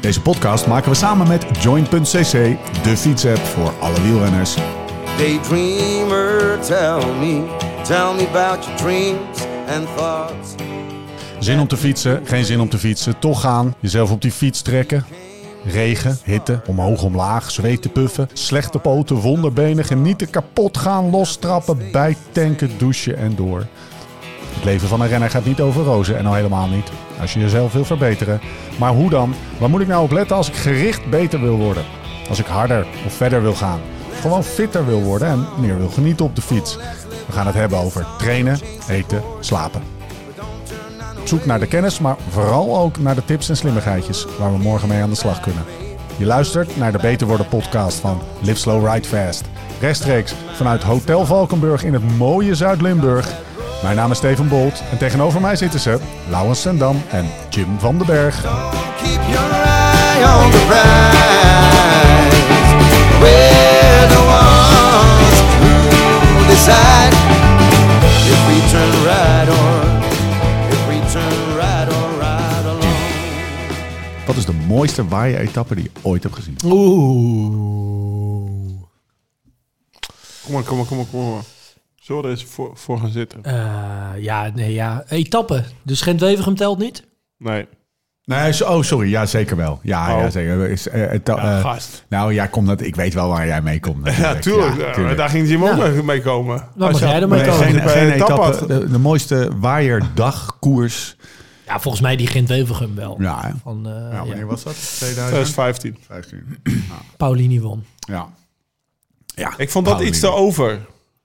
Deze podcast maken we samen met Joint.cc, de fietsapp voor alle wielrenners. Daydreamer, tell me, tell me about your dreams and thoughts. Zin om te fietsen, geen zin om te fietsen, toch gaan, jezelf op die fiets trekken. Regen, hitte, omhoog, omlaag, zweten puffen, slechte poten, wonderbenen, genieten, kapot gaan, lostrappen, bijtanken, douchen en door. Het leven van een renner gaat niet over rozen en al helemaal niet. Als je jezelf wil verbeteren. Maar hoe dan? Waar moet ik nou op letten als ik gericht beter wil worden? Als ik harder of verder wil gaan? Gewoon fitter wil worden en meer wil genieten op de fiets. We gaan het hebben over trainen, eten, slapen. Zoek naar de kennis, maar vooral ook naar de tips en slimmigheidjes waar we morgen mee aan de slag kunnen. Je luistert naar de Beter Worden podcast van Live Slow Ride Fast. Rechtstreeks vanuit Hotel Valkenburg in het mooie Zuid-Limburg. Mijn naam is Steven Bolt en tegenover mij zitten ze Laurens Sendam en Jim van den Berg. Wat is de mooiste waaien-etappe die je ooit hebt gezien? Oeh. Kom maar, kom maar, kom maar, kom maar. Zullen we er eens voor, voor gaan zitten? Eh, ja, nee, ja. Etappe. Dus Gent-Wevergem telt niet? Nee. Nee, zo- oh sorry, ja zeker wel. Ja, Oh. ja zeker. Is, eh, het, Ja, eh, gast. nou, jij komt dat. Ik weet wel waar jij mee komt. Ja, natuurlijk. tuurlijk. Ja, Ja, tuurlijk. Daar ging Jim ook Ja. mee- mee komen. mag jij er mee Nee, komen? geen, etappe De, de mooiste waaierdagkoers. Ja, volgens mij die Gent-Wevergem wel. Ja, hè? Van eh ja, ja, wanneer was dat? 2015. 2015. Paulini won. Ja. Ja. Ik vond dat Paulini. iets te over.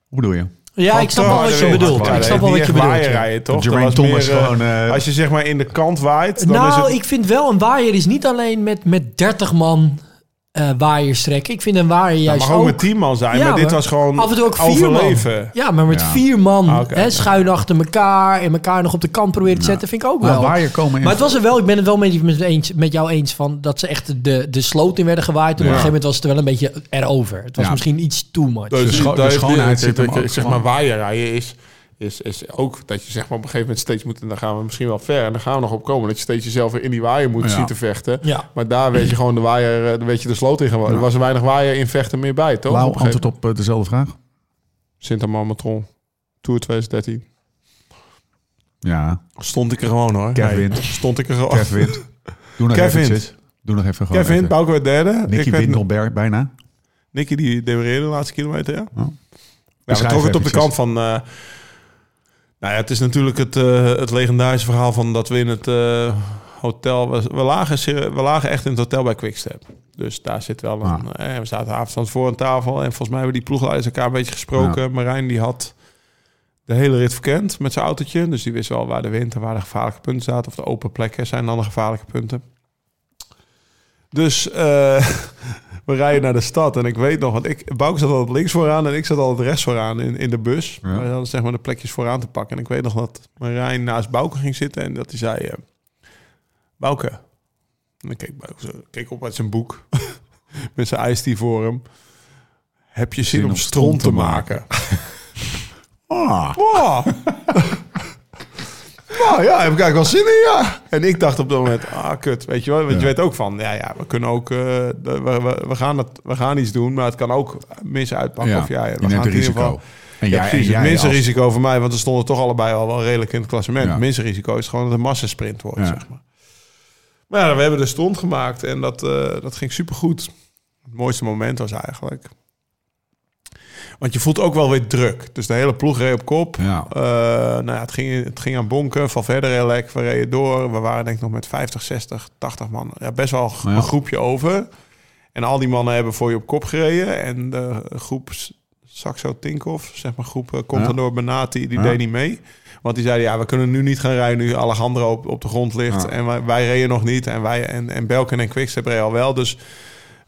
Hoe bedoel je? Ja, ik snap wel wat je bedoelt. Ik snap wel wat je bedoelt. ja. rijden, toch? Was Thomas meer, eh, gewoon... eh, Als je zeg maar in de kant waait, dan Nou, is het... ik vind wel een waaier is niet alleen met, met 30 man eh waaiers trekken. Ik vind een waaier Het juist mag ook ook... met 10 man zijn, Ja, maar dit maar was gewoon Af en toe ook vier overleven. man. Ja, maar met Ja. vier man Ah, hè, schuin achter elkaar en elkaar nog op de kant proberen te zetten, vind ik ook maar wel. waaier komen. Maar het was er wel, ik ben het wel met, met, eens, met jou eens van dat ze echt de, de sloot in werden gewaaid. En op een gegeven moment was het er wel een beetje erover. Het was Ja. misschien iets too much. Dus De scho- de dat- schoonheid zit ook Zeg maar, waaierrijden is, is, is ook dat je zeg maar op een gegeven moment steeds moet... En dan gaan we misschien wel ver en dan gaan we nog op komen... dat je steeds jezelf weer in die waaier moet Ja. zien te vechten. Ja. Maar daar weet je gewoon de waaier, eh, dan weet je de sloot in gewoon. Er was er weinig waaier in vechten meer bij, toch? Op gegeven antwoord op eh, dezelfde vraag? Sint-Amand-Matron, Tour 2013. Ja. Stond ik er gewoon hoor. Kev Nee, wint. Stond ik er gewoon. Kev wint. Doe nog Kev even. Doe nog even gewoon Kev wint, even. Bouke werd derde. Nicky ber- bijna. Nicky die demereerde de laatste kilometer, ja. Oh. Ja, we trokken het op de kant van... eh, nou ja, het is natuurlijk het, eh, het legendarische verhaal van dat we in het eh, hotel... We, we, lagen, ser- we lagen echt in het hotel bij Quickstep. Dus daar zit wel een... eh, we zaten avonds voor een tafel. En volgens mij hebben die ploegleiders elkaar een beetje gesproken. Marijn die had de hele rit verkend met zijn autootje. Dus die wist wel waar de wind en waar de gevaarlijke punten zaten. Of de open plekken zijn dan de gevaarlijke punten. Dus eh, we rijden naar de stad. En ik weet nog, want ik, Bouke zat altijd links vooraan en ik zat altijd rechts vooraan in, in de bus. Ja. We hadden zeg maar de plekjes vooraan te pakken. En ik weet nog dat Marijn naast Bouke ging zitten en dat hij zei... eh Bouke. En ik keek, Bouke zo- keek op uit zijn boek met zijn ijstie voor hem. Heb je zin, om stront te maken? Ah. Wow. Nou ja, heb ik eigenlijk wel zin in, ja. En ik dacht op dat moment, ah, kut. Weet je wel, want Ja. je weet ook van, ja, ja, we kunnen ook, eh, we, we, we gaan het, we gaan iets doen, maar het kan ook mis uitpakken. Ja, Of ja, we gaan het risico. geval- En Ja, jij, precies. en Het minste als- risico voor mij, want we stonden toch allebei al wel redelijk in het klassement. Het minste risico is gewoon dat het een massasprint wordt, zeg maar. Maar ja, we hebben de stond gemaakt en dat, eh, dat ging supergoed. Het mooiste moment was eigenlijk... Want je voelt ook wel weer druk. Dus de hele ploeg reed op kop. Ja. Eh, nou ja, het, ging, het ging aan bonken. Van verder heel lekker. We reden door. We waren denk ik nog met 50, 60, 80 man. Ja, best wel Ja. een groepje over. En al die mannen hebben voor je op kop gereden. En de groep Saxo Tinkoff, zeg maar groep eh, Contador Benati, die Ja. deed niet mee. Want die zeiden, ja, we kunnen nu niet gaan rijden nu Alejandro op, op de grond ligt. Ja. En wij, wij reden nog niet. En, wij, en, en Belkin en Quickstep reden al wel. Dus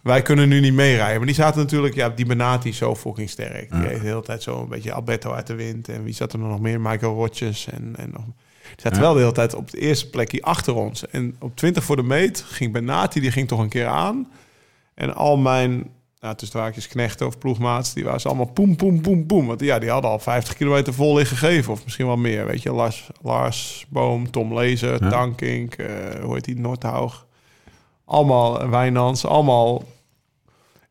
wij kunnen nu niet meerijden. Maar die zaten natuurlijk, ja, die Benati is zo fucking sterk. Die Ja. heeft de hele tijd zo een beetje Alberto uit de wind. En wie zat er nog meer? Michael Rotjes. En, en nog... Die zaten Ja. wel de hele tijd op de eerste plekje achter ons. En op 20 voor de meet ging Benati, die ging toch een keer aan. En al mijn... nou, tussen de haakjes knechten of ploegmaats, die waren ze allemaal poem, poem, poem, poem. Want ja, die hadden al 50 kilometer vol liggen gegeven. Of misschien wel meer, weet je. Lars, Lars Boom, Tom Lezer, Ja. Tankink, eh, hoe heet die, Noordhaug. Allemaal Wijnands, allemaal...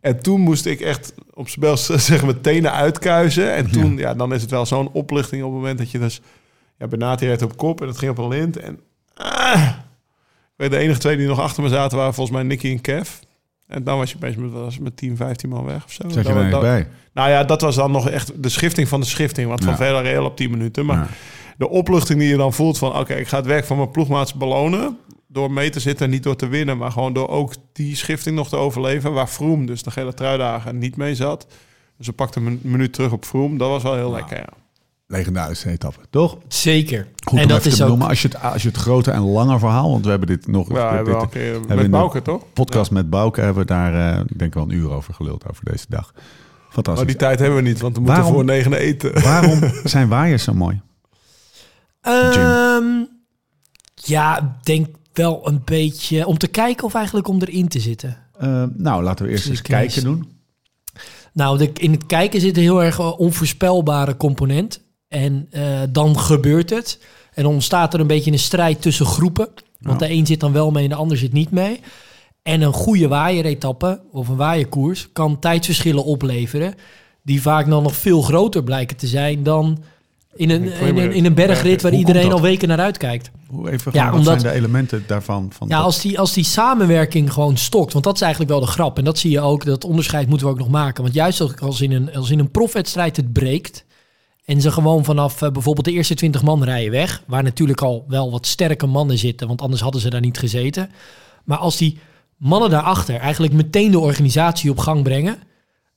En toen moest ik echt op z'n bel zeggen mijn tenen uitkuizen. En toen, ja, dan is het wel zo'n opluchting op het moment dat je dus... Ja, Benati op kop en dat ging op een lint. En ah, de enige twee die nog achter me zaten waren volgens mij Nicky en Kev. En dan was je bezig met, was met 10, 15 man weg of zo. Je dat- bij. nou ja, dat was dan nog echt de schifting van de schifting. Want van. Vela reëel op 10 minuten. Maar Ja. de opluchting die je dan voelt van... oké, ik ga het werk van mijn ploegmaats belonen... door mee te zitten en niet door te winnen... maar gewoon door ook die schifting nog te overleven... waar Vroom dus de gele truidagen niet mee zat. Dus we pakten een minuut terug op Vroom. Dat was wel heel lekker, ja. Legendarische etappe, toch? Zeker. Goed en om dat even is te ook... benoemen. Als je, het, als je het grote en lange verhaal, want we hebben dit nog... Ja, hebben dit- keer hebben met Bouke, toch? podcast met Bouke hebben we daar, eh, ik denk wel een uur over geluld over deze dag. Fantastisch. Maar die tijd hebben we niet, want we moeten Waarom- voor negen eten. Waarom zijn waaiers zo mooi? Ehm, ja, ik denk wel een beetje om te kijken of eigenlijk om erin te zitten. Eh, nou, laten we eerst eens Dus Kees. kijken doen. Nou, de, in het kijken zit een heel erg eh, onvoorspelbare component. En eh, dan gebeurt het. En dan ontstaat er een beetje een strijd tussen groepen. Want Ja. de een zit dan wel mee en de ander zit niet mee. En een goede waaieretappe of een waaierkoers kan tijdsverschillen opleveren. Die vaak dan nog veel groter blijken te zijn dan in een, in een, in een bergrit waar iedereen al weken naar uitkijkt. Hoe even Ja, wat omdat- zijn de elementen daarvan? Van Ja, dat- als die, als die samenwerking gewoon stokt. Want dat is eigenlijk wel de grap. En dat zie je ook, dat onderscheid moeten we ook nog maken. Want juist als- als in een, als in een profwedstrijd het breekt... en ze gewoon vanaf eh, bijvoorbeeld de eerste 20 man rijden weg... waar natuurlijk al wel wat sterke mannen zitten... want anders hadden ze daar niet gezeten. Maar als die mannen daarachter eigenlijk meteen de organisatie op gang brengen...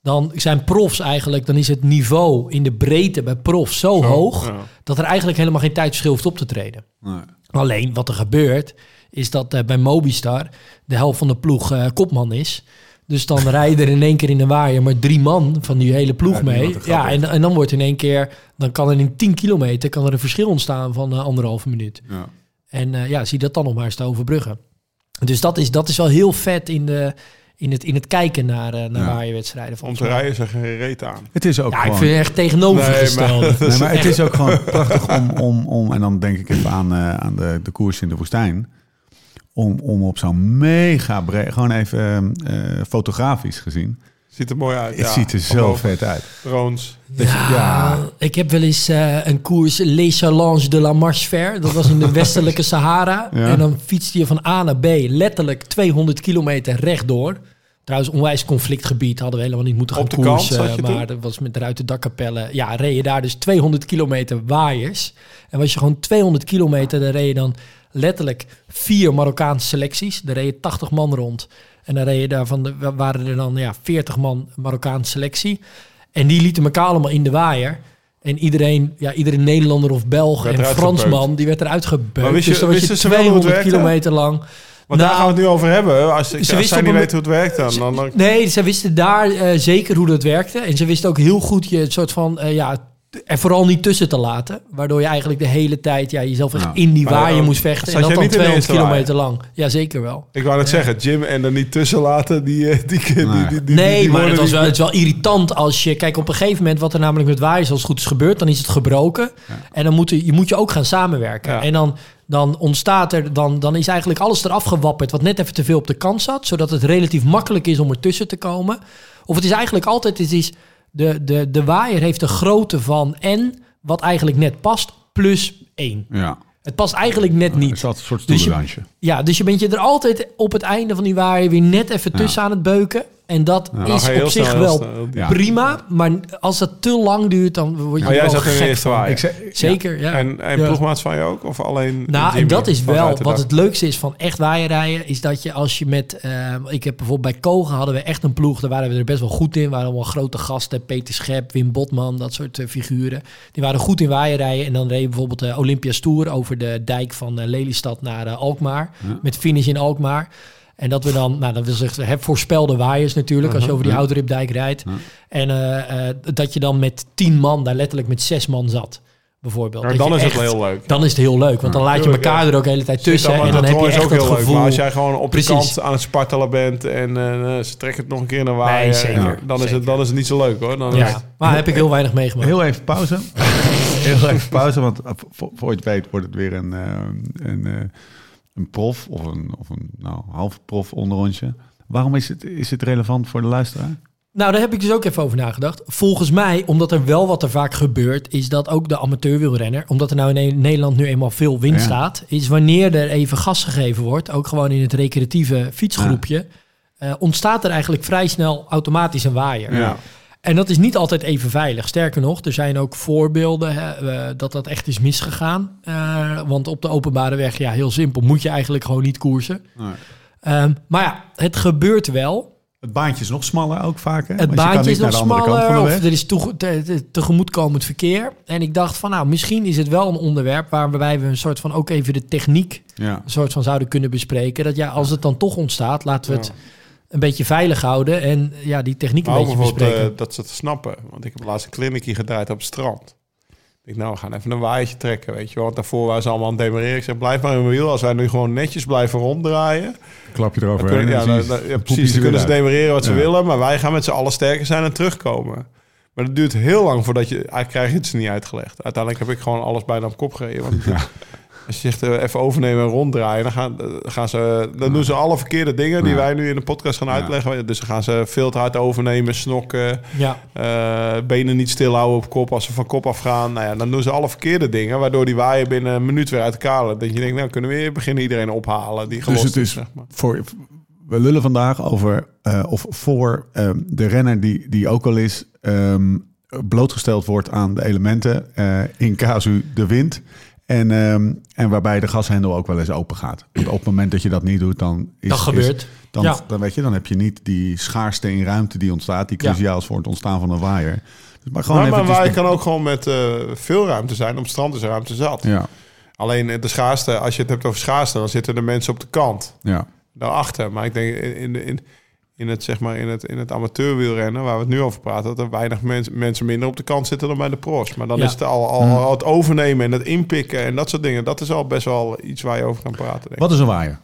dan zijn profs eigenlijk... dan is het niveau in de breedte bij profs zo, hoog... ja. dat er eigenlijk helemaal geen tijdverschil hoeft op te treden. Nee. Alleen wat er gebeurt, is dat eh, bij Mobistar de helft van de ploeg eh, kopman is. Dus dan rijden er in één keer in de waaier maar drie man van die hele ploeg Ja, mee. Ja, en, en dan wordt in één keer, dan kan er in 10 kilometer kan er een verschil ontstaan van eh, anderhalve minuut. Ja. En eh, ja, zie dat dan nog maar eens te overbruggen. Dus dat is, dat is wel heel vet in, de, in, het, in het kijken naar, eh naar Ja. waaierwedstrijden. Om volgens te mij. rijden is er geen reet aan. Het is ook Ja, ik vind het echt tegenovergesteld. Nee, maar- Nee, maar het is ook gewoon prachtig om, om, om en dan denk ik even aan, eh, aan de, de koers in de woestijn, om, om op zo'n mega breed, gewoon even eh, fotografisch gezien, Ziet er mooi uit. het ja. ziet er zo vet uit. Je- Ja, ja. ik heb wel eens eh, een koers Les Challenges de la Marche Ver. Dat was in de westelijke Sahara. Ja. En dan fietste je van A naar B letterlijk 200 kilometer rechtdoor. Trouwens, onwijs conflictgebied hadden we helemaal niet moeten gaan Op de kant koersen. maar toen? dat was met eruit de dakkapellen. Ja, reed je daar dus 200 kilometer waaiers. En was je gewoon 200 kilometer, dan reed je dan letterlijk vier Marokkaanse selecties. Daar reed je 80 man rond. En dan reed je daarvan, de, waren er dan ja, 40 man Marokkaanse selectie. En die lieten elkaar allemaal in de waaier. En iedereen, ja, iedere Nederlander of Belg en Fransman, gebeukt. die werd eruit Maar wist je- dus dan was je wisten ze wel hoe het 200 werkte? kilometer lang. Want daar gaan we het nu over hebben. Als, ik, ze als zij niet weten hoe het werkt, dan... dan, dan Nee, ze wisten daar eh, zeker hoe dat werkte. En ze wisten ook heel goed je het soort van, eh, ja, er vooral niet tussen te laten. Waardoor je eigenlijk de hele tijd ja, jezelf echt Ja. in die Maar, waaier eh, moest vechten. En dat dan niet in de 200 eerste kilometer lang. Ja, zeker wel. ik wou net zeggen, Jim en er niet tussen laten, die, eh, die, die, die, Nee. die, die, Nee, die maar het, was wel, het is wel irritant als je... Kijk, op een gegeven moment wat er namelijk met waaiers als het goed is gebeurd... dan is het gebroken. En dan moet je, je moet je ook gaan samenwerken. Ja. En dan, dan ontstaat er... Dan, dan is eigenlijk alles eraf gewapperd... wat net even te veel op de kant zat... zodat het relatief makkelijk is om ertussen te komen. Of het is eigenlijk altijd... Het is, de, de, de waaier heeft de grootte van N... wat eigenlijk net past, plus 1. Ja, Het past eigenlijk net het niet. is altijd een soort Dus je-. Ja, dus je bent je er altijd op het einde van die waaier... weer net even tussen aan het beuken. En dat is heel op zich snel, wel snel. Ja. prima. Maar als dat te lang duurt, dan word je Maar jij wel zat in de gek waaier. Ik zei, Zeker, ja. En, en Ja. ploegmaats van je ook? Of alleen Nou, en dat is wel wat dag? het leukste is van echt waaierrijden. Is dat je als je met... eh, ik heb bijvoorbeeld bij Kogen hadden we echt een ploeg. Daar waren we er best wel goed in. waren allemaal grote gasten. Peter Schep, Wim Botman, dat soort eh, figuren. Die waren goed in waaierrijden. En dan reed je bijvoorbeeld de Olympia Tour over de dijk van eh, Lelystad naar Alkmaar. Met finish in Alkmaar. En dat we dan, nou dat wil zeggen, heb voorspelde waaiers natuurlijk, als je over die Houtripdijk rijdt. En eh, eh, dat je dan met tien man daar letterlijk met zes man zat. bijvoorbeeld. Maar Dat dan is het echt- wel heel leuk. Dan is het heel leuk, want dan laat je elkaar ja. er ook de hele tijd tussen. dan En dan dat heb je echt ook het heel leuk. gevoel... Maar als jij gewoon op Precies. de kant aan het spartelen bent en eh, ze trekken het nog een keer naar waar, Nee, zeker. dan, is het, dan is het niet zo leuk hoor. Dan is Ja, het- maar heb ik heel weinig meegemaakt. Heel even pauze. Heel even pauze, want voor, voor je het weet wordt het weer een, eh, een, eh, een prof of een, of een nou, half prof onderrondje. Waarom is het, is het relevant voor de luisteraar? Nou, daar heb ik dus ook even over nagedacht. Volgens mij, omdat er wel wat er vaak gebeurt, is dat ook de amateurwielrenner, omdat er nou in Ne- Nederland nu eenmaal veel wind Ja. staat, is wanneer er even gas gegeven wordt, ook gewoon in het recreatieve fietsgroepje, eh, ontstaat er eigenlijk vrij snel automatisch een waaier. Ja. En dat is niet altijd even veilig. Sterker nog, er zijn ook voorbeelden hè, eh, dat dat echt is misgegaan. Eh, want op de openbare weg, ja, heel simpel, moet je eigenlijk gewoon niet koersen. Nee. Ehm, maar ja, het gebeurt wel. Het baantje is nog smaller ook vaak. Hè? Het baantje is nog smaller of er is toege- te- te- tegemoetkomend verkeer. En ik dacht van nou, misschien is het wel een onderwerp waarbij we een soort van ook even de techniek Ja. een soort van zouden kunnen bespreken. Dat ja, als het dan toch ontstaat, laten we het een beetje veilig houden en ja, die techniek een Maar beetje bespreken. eh, dat ze het snappen. Want ik heb laatst een kliniekje gedraaid op het strand. Ik nou, we gaan even een waaiertje trekken, weet je wel. Want daarvoor waren ze allemaal aan het demereren. Ik zeg, blijf maar in mijn wiel. Als wij nu gewoon netjes blijven ronddraaien... Klap je Dan erover. kunnen, ja, dan- dan- ja, precies, dan kunnen ze demereren wat ze Ja. willen. Maar wij gaan met z'n allen sterker zijn en terugkomen. Maar dat duurt heel lang voordat je... Eigenlijk krijg je het ze niet uitgelegd. Uiteindelijk heb ik gewoon alles bijna op kop gereden. Want als je zegt eh, even overnemen en ronddraaien... dan gaan, gaan ze... Dan doen ze alle verkeerde dingen die wij nu in de podcast gaan uitleggen. Dus dan gaan ze veel te hard overnemen, snokken... Ja, eh, benen niet stilhouden op kop als ze van kop afgaan. Nou ja, dan doen ze alle verkeerde dingen... waardoor die waaier binnen een minuut weer uit elkaar. Dat je denkt, nou kunnen we weer beginnen iedereen ophalen... die Dus het is zeg maar. voor, we lullen vandaag over eh, of voor ehm, de renner die, die ook al is ehm, blootgesteld wordt aan de elementen in casu de wind. En, ehm, en waarbij de gashendel ook wel eens open gaat. Want op het moment dat je dat niet doet, dan is dat is- gebeurt. dan, Ja. dan weet je, dan heb je niet die schaarste in ruimte die ontstaat, die Ja. cruciaal is voor het ontstaan van een waaier. Dus maar gewoon maar eventjes- waar je kan ook gewoon met eh, veel ruimte zijn. Op het strand is ruimte zat. Ja, Alleen eh, de schaarste, als je het hebt over schaarste, dan zitten de mensen op de kant. ja. Daarachter. Maar ik denk in, in, in, in het, zeg maar, in het, in het amateurwielrennen, waar we het nu over praten, dat er weinig mens, mensen minder op de kant zitten dan bij de pros. Maar dan Ja. is het al, al, al het overnemen en het inpikken en dat soort dingen. Dat is al best wel iets waar je over kan praten. Denk ik. Wat is een waaier?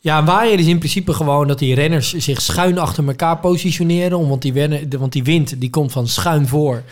Ja, een waaier is in principe gewoon dat die renners zich schuin achter elkaar positioneren. om- Want die, wennen, de- want die wind die komt van schuin voor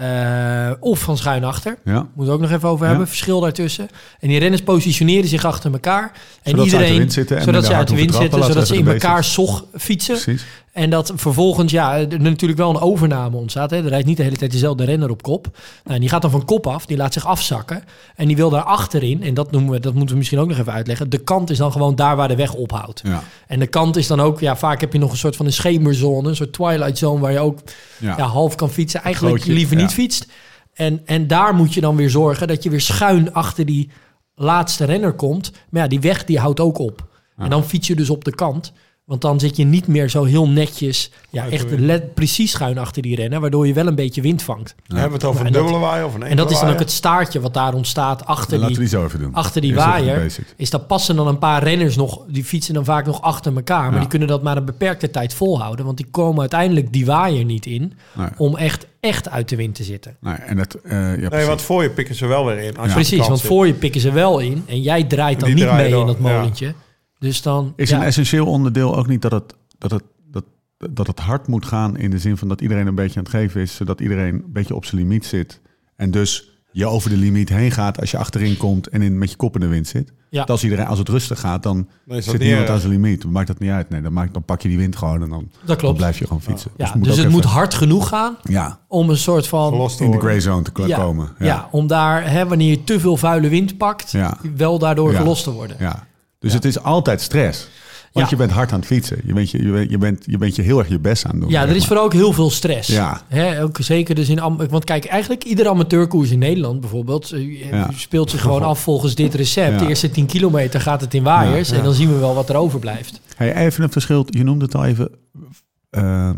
eh, of van schuin achter. Ja. Moet we ook nog even over Ja. hebben, verschil daartussen. En die renners positioneren zich achter elkaar. En Zodat ze uit de iedereen, wind zitten en zodat ze uit de wind zitten, zodat ze in elkaar zog fietsen. Precies. En dat vervolgens ja, er natuurlijk wel een overname ontstaat. Hè. Er rijdt niet de hele tijd dezelfde renner op kop. Nou, en die gaat dan van kop af, die laat zich afzakken. En die wil daar achterin, en dat, noemen we, dat moeten we misschien ook nog even uitleggen. De kant is dan gewoon daar waar de weg ophoudt. Ja. En de kant is dan ook, ja, vaak heb je nog een soort van een schemerzone, een soort twilight zone waar je ook Ja. ja. half kan fietsen. Eigenlijk Grootje, liever niet fietst. En, en daar moet je dan weer zorgen dat je weer schuin achter die laatste renner komt. Maar ja, die weg die houdt ook op. En dan fiets je dus op de kant. Want dan zit je niet meer zo heel netjes, ja, echt let, precies schuin achter die renner, waardoor je wel een beetje wind vangt. Dan hebben we het over En een dubbele waaier of een En dat is dan ook het staartje wat daar ontstaat achter Laten we die, die zo even doen. achter die Eerst waaier. Is dat passen dan een paar renners nog, die fietsen dan vaak nog achter elkaar. Maar Ja. die kunnen dat maar een beperkte tijd volhouden. Want die komen uiteindelijk die waaier niet in Nee. om echt, echt uit de wind te zitten. Nee, en dat, eh, ja, Nee, want voor je pikken ze wel weer in. Als Precies, want zit. voor je pikken ze wel in. En jij draait dan niet mee dan, in dat ja. molentje. Dus dan... Is ja. een essentieel onderdeel ook niet dat het, dat, het, dat, dat het hard moet gaan in de zin van dat iedereen een beetje aan het geven is, zodat iedereen een beetje op zijn limiet zit. En dus je over de limiet heen gaat als je achterin komt en in, met je kop in de wind zit. Ja. Dat als, iedereen, als het rustig gaat, dan zit niemand erg. aan zijn limiet. Dan maakt dat niet uit. Nee, dan, maakt, dan pak je die wind gewoon en dan, Dat dan klopt. blijf je gewoon fietsen. Ja, het moet dus het moet even- hard genoeg gaan ja, om een soort van... In de grey zone te komen. ja. om daar, hè, wanneer je te veel vuile wind pakt, Ja. wel daardoor Ja. gelost te worden. Ja. Dus het is altijd stress. Want Ja. je bent hard aan het fietsen. Je bent je, je, bent, je, bent, je bent je heel erg je best aan het doen. Ja, er is vooral ook heel veel stress. Ja. Hè, ook zeker dus in... Want kijk, eigenlijk iedere amateurkoers in Nederland bijvoorbeeld... eh, Ja. speelt zich gewoon af volgens dit recept. Ja. De eerste 10 kilometer gaat het in waaiers. En dan zien we wel wat er overblijft. Hey, even een verschil. Je noemde het al even. eh,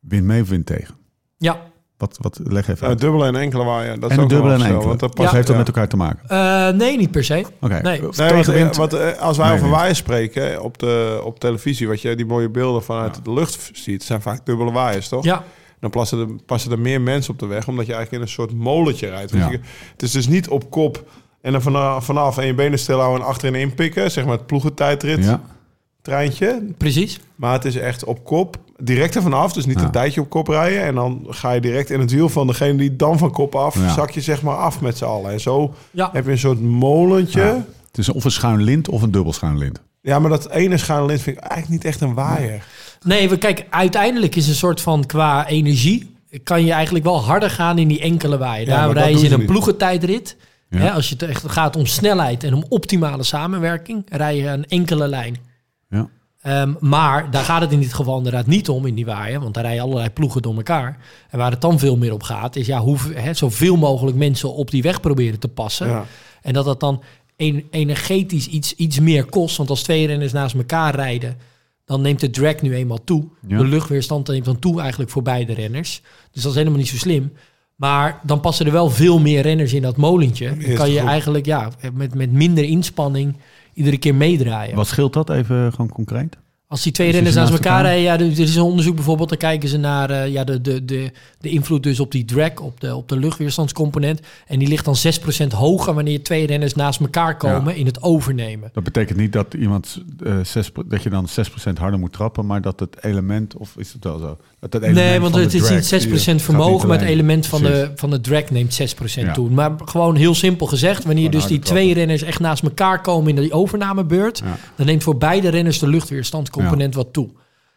wind mee of wind tegen? Ja, Wat, wat leg even Ja, uit. dubbele en enkele waaier. Dat is en een ook dubbele en enkele. Want dat Wat past, heeft dat ja. met elkaar te maken? Eh, nee, niet per se. Oké. Nee. Eh, Nee, want, eh, als wij Nee, over waaiers spreken op, de, op televisie, wat je die mooie beelden vanuit de lucht ziet, zijn vaak dubbele waaiers, toch? Ja, dan passen er, passen er meer mensen op de weg, omdat je eigenlijk in een soort molentje rijdt. Want Ja. je- het is dus niet op kop en dan vanaf, vanaf en je benen stil houden en achterin inpikken, zeg maar het ploegentijdrit Ja. treintje. Precies. Maar het is echt op kop, direct ervan af. Dus niet Ja. een tijdje op kop rijden. En dan ga je direct in het wiel van degene die dan van kop af, Ja. zak je zeg maar af met z'n allen. En zo Ja. heb je een soort molentje. Ja. Ja, Het is of een schuin lint of een dubbel schuin lint. maar dat ene schuine lint vind ik eigenlijk niet echt een waaier. Nee, we, kijk, uiteindelijk is een soort van qua energie... kan je eigenlijk wel harder gaan in die enkele waaier. Ja, Daar rijden ze doen in een niet. ploegentijdrit. Ja. Hè, als je het echt gaat om snelheid en om optimale samenwerking... rij je een enkele lijn. Ehm, maar daar gaat het in dit geval inderdaad niet om in die waaier. Want daar rijden allerlei ploegen door elkaar. En waar het dan veel meer op gaat... is ja, hoe, zoveel mogelijk mensen op die weg proberen te passen. Ja. En dat dat dan en- energetisch iets, iets meer kost. Want als twee renners naast elkaar rijden, dan neemt de drag nu eenmaal toe. Ja. De luchtweerstand neemt dan toe eigenlijk voor beide renners. Dus dat is helemaal niet zo slim. Maar dan passen er wel veel meer renners in dat molentje. Dan kan je eigenlijk ja, met, met minder inspanning iedere keer meedraaien. Wat scheelt dat even gewoon concreet? Als die twee renners naast elkaar elkaar? rijden, ja, er is een onderzoek bijvoorbeeld, dan kijken ze naar eh, ja, de, de, de, de invloed dus op die drag, op de, op de luchtweerstandscomponent. En die ligt dan 6% hoger wanneer twee renners naast elkaar komen in het overnemen. Dat betekent niet dat iemand eh, zes, dat je dan 6% harder moet trappen, maar dat het element, of is het wel zo? Dat Nee, want het is niet 6% die gaat vermogen, maar het element van de, van de drag neemt 6% Ja. toe. Maar gewoon heel simpel gezegd, wanneer dus die twee renners echt naast elkaar komen in die overnamebeurt, Ja. dan neemt voor beide renners de luchtweerstandscomponent wat toe.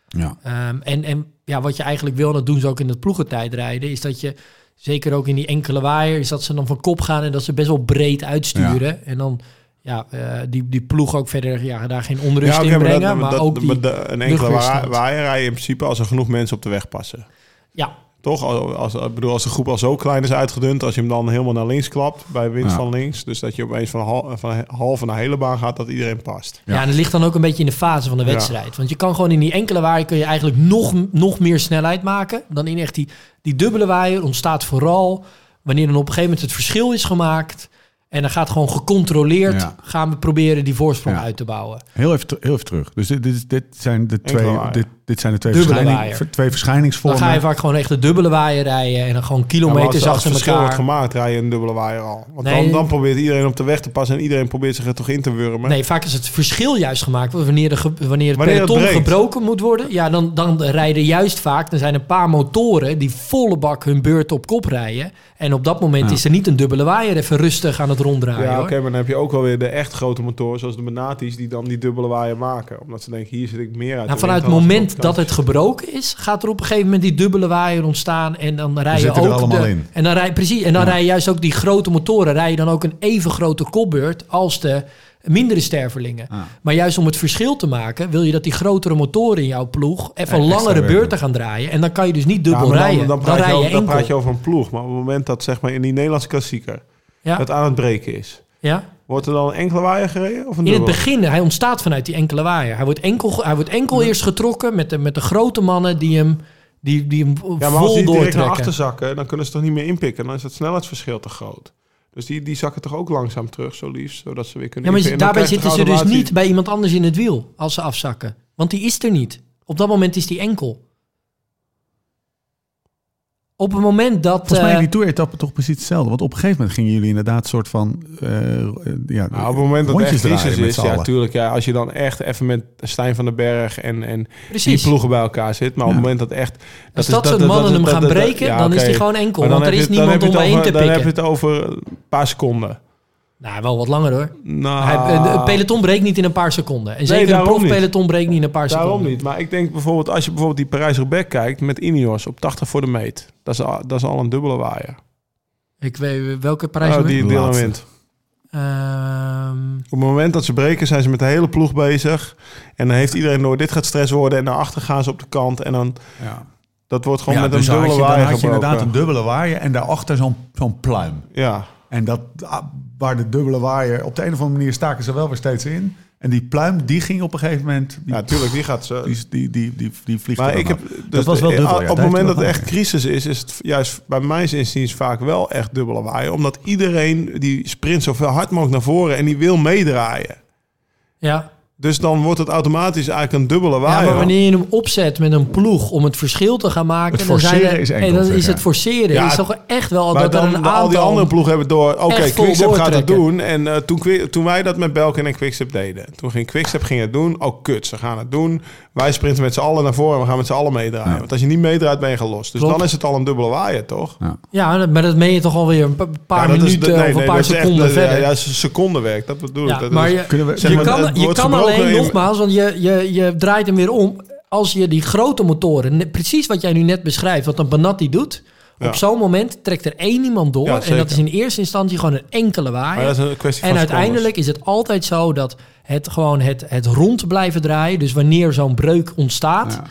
Ja. Ehm, en, en ja, wat je eigenlijk wil, dat doen ze ook in het ploegentijdrijden, is dat je, zeker ook in die enkele waaier, is dat ze dan van kop gaan en dat ze best wel breed uitsturen. En dan ja, eh, die, die ploeg ook verder ja, daar geen onrust in maar dat- brengen. Maar, dat- ook die, maar de- een enkele waaier rij je in principe als er genoeg mensen op de weg passen. ja, Toch? Als, als, ik bedoel, als de groep al zo klein is uitgedund, als je hem dan helemaal naar links klapt bij wind Ja. van links, dus dat je opeens van, hal, van halve naar hele baan gaat, dat iedereen past. Ja. en het ligt dan ook een beetje in de fase van de Ja. wedstrijd. Want je kan gewoon in die enkele waaier kun je eigenlijk nog, nog meer snelheid maken. Dan in echt die, die dubbele waaier ontstaat vooral wanneer dan op een gegeven moment het verschil is gemaakt. En dan gaat gewoon gecontroleerd Ja. gaan we proberen die voorsprong Ja. uit te bouwen. Heel even, heel even terug. Dus dit, dit, zijn de twee, dit, dit zijn de twee, Dubbele verschijning, waaier. ver- twee Dan verschijningsvormen. ga je vaak gewoon echt de dubbele waaier rijden. En dan gewoon kilometers als het achter verschil wordt elkaar. gemaakt, rij je een dubbele waaier al. Want Nee. dan, dan probeert iedereen op de weg te passen en iedereen probeert zich er toch in te wurmen. Nee, vaak is het verschil juist gemaakt. Want Wanneer, de, wanneer het Wanneer peloton gebroken moet worden, ja, dan, dan rijden juist vaak. Er zijn een paar motoren die volle bak hun beurt op kop rijden. En op dat moment Ja. is er niet een dubbele waaier even rustig aan het ronddraaien. Ja, oké, maar dan heb je ook wel weer de echt grote motoren, zoals de Benatis, die dan die dubbele waaier maken. Omdat ze denken, hier zit ik meer uit. Nou, vanuit het moment dat het gebroken is, gaat er op een gegeven moment die dubbele waaier ontstaan. En dan rij je er ook. allemaal de, in. En dan rij, precies, en dan Ja. rij je juist ook die grote motoren. Rij je dan ook een even grote kopbeurt als de mindere stervelingen. Ah. Maar juist om het verschil te maken, wil je dat die grotere motoren in jouw ploeg even langere werken. beurten gaan draaien. En dan kan je dus niet dubbel dan, rijden. Dan, Dan, praat je rij je over, dan praat je over een ploeg. Maar op het moment dat zeg maar in die Nederlandse klassieker ja, het aan het breken is, ja. wordt er dan een enkele waaier gereden of een In het begin, hij ontstaat vanuit die enkele waaier. Hij wordt enkel, hij wordt enkel eerst getrokken met de, met de grote mannen die hem, die, die hem Ja, maar als vol die direct naar achter zakken, dan kunnen ze toch niet meer inpikken. Dan is het snelheidsverschil te groot. Dus die, die zakken toch ook langzaam terug, zo liefst, zodat ze weer kunnen Ja, maar daarbij zitten ze dus niet bij iemand anders in het wiel als ze afzakken. Want die is er niet. Op dat moment is die enkel. Op het moment dat... Volgens mij eh, in die tour-etappe toch precies hetzelfde. Want op een gegeven moment gingen jullie inderdaad soort van... eh, ja, Nou, op het moment dat het echt crisis is, ja, allen. tuurlijk. Ja, als je dan echt even met Stijn van den Berg en, en die ploegen bij elkaar zit. Maar op het moment dat echt... Als is- dat, soort mannen hem gaan dat- dat- breken, ja, dan is die gewoon enkel. Dan Want er is dan niemand om over- te Dan heb je pikken. het over een paar seconden. Nou, wel wat langer hoor. Nou, Hij, het peloton breekt niet in een paar seconden. En zeker een daarom niet. profpeloton breekt niet in een paar Daarom seconden. niet. Maar ik denk bijvoorbeeld, als je bijvoorbeeld die Parijs-Roubaix kijkt met Ineos op 80 voor de meet. Dat is al, dat is al een dubbele waaier. Ik weet welke prijs... Oh, die De Dylan laatste. wint. Ehm, Op het moment dat ze breken, zijn ze met de hele ploeg bezig. En dan heeft iedereen door, dit gaat stress worden. En naar achter gaan ze op de kant. En dan, Ja. dat wordt gewoon Ja, met dus een dubbele je, dan waaier had je inderdaad een dubbele waaier en daarachter zo'n zo'n pluim. Ja, En dat, ah, waar de dubbele waaier, op de een of andere manier staken ze wel weer steeds in. En die pluim, die ging op een gegeven moment, die, ja, tuurlijk, die gaat ze... die, die, die, die, die vliegt Maar ik heb, dus was wel de- dubbel, ja, Op het moment dat het echt crisis is, is het juist bij mijn inziens vaak wel echt dubbele waaier. Omdat iedereen die sprint zoveel hard mogelijk naar voren en die wil meedraaien. ja. Dus dan wordt het automatisch eigenlijk een dubbele Ja, waaier. maar wanneer je hem opzet met een ploeg om het verschil te gaan maken, Het dan, zijn er, is enkel, hey, dan is het forceren. Ja, is toch echt wel Maar dat dan een aantal... al die andere ploegen hebben door. Oké, echt vol Quickstep gaat het doen. En eh, toen, toen wij dat met Belkin en Quickstep deden. Toen ging Quickstep ging het doen. Oh kut, ze gaan het doen. Wij sprinten met z'n allen naar voren en we gaan met z'n allen meedraaien. Want als je niet meedraait ben je gelost. Dus Klopt. dan is het al een dubbele waaier, toch? Ja, maar dat meen je toch alweer een pa- paar Ja, minuten nee, of een nee, paar echt- seconden ja, verder. Ja, secondenwerk, dat bedoel ik. Ja, Dat maar is- je, Kunnen we- zeg je kan, je kan alleen, nogmaals, want je, je, je draait hem weer om. Als je die grote motoren, precies wat jij nu net beschrijft, wat een Banatti doet. Ja. Op zo'n moment trekt er één iemand door. Ja, en dat is in eerste instantie gewoon een enkele Maar waaier. dat is een kwestie van En secondes. uiteindelijk is het altijd zo dat het gewoon het, het rond blijven draaien. Dus wanneer zo'n breuk ontstaat. Ja.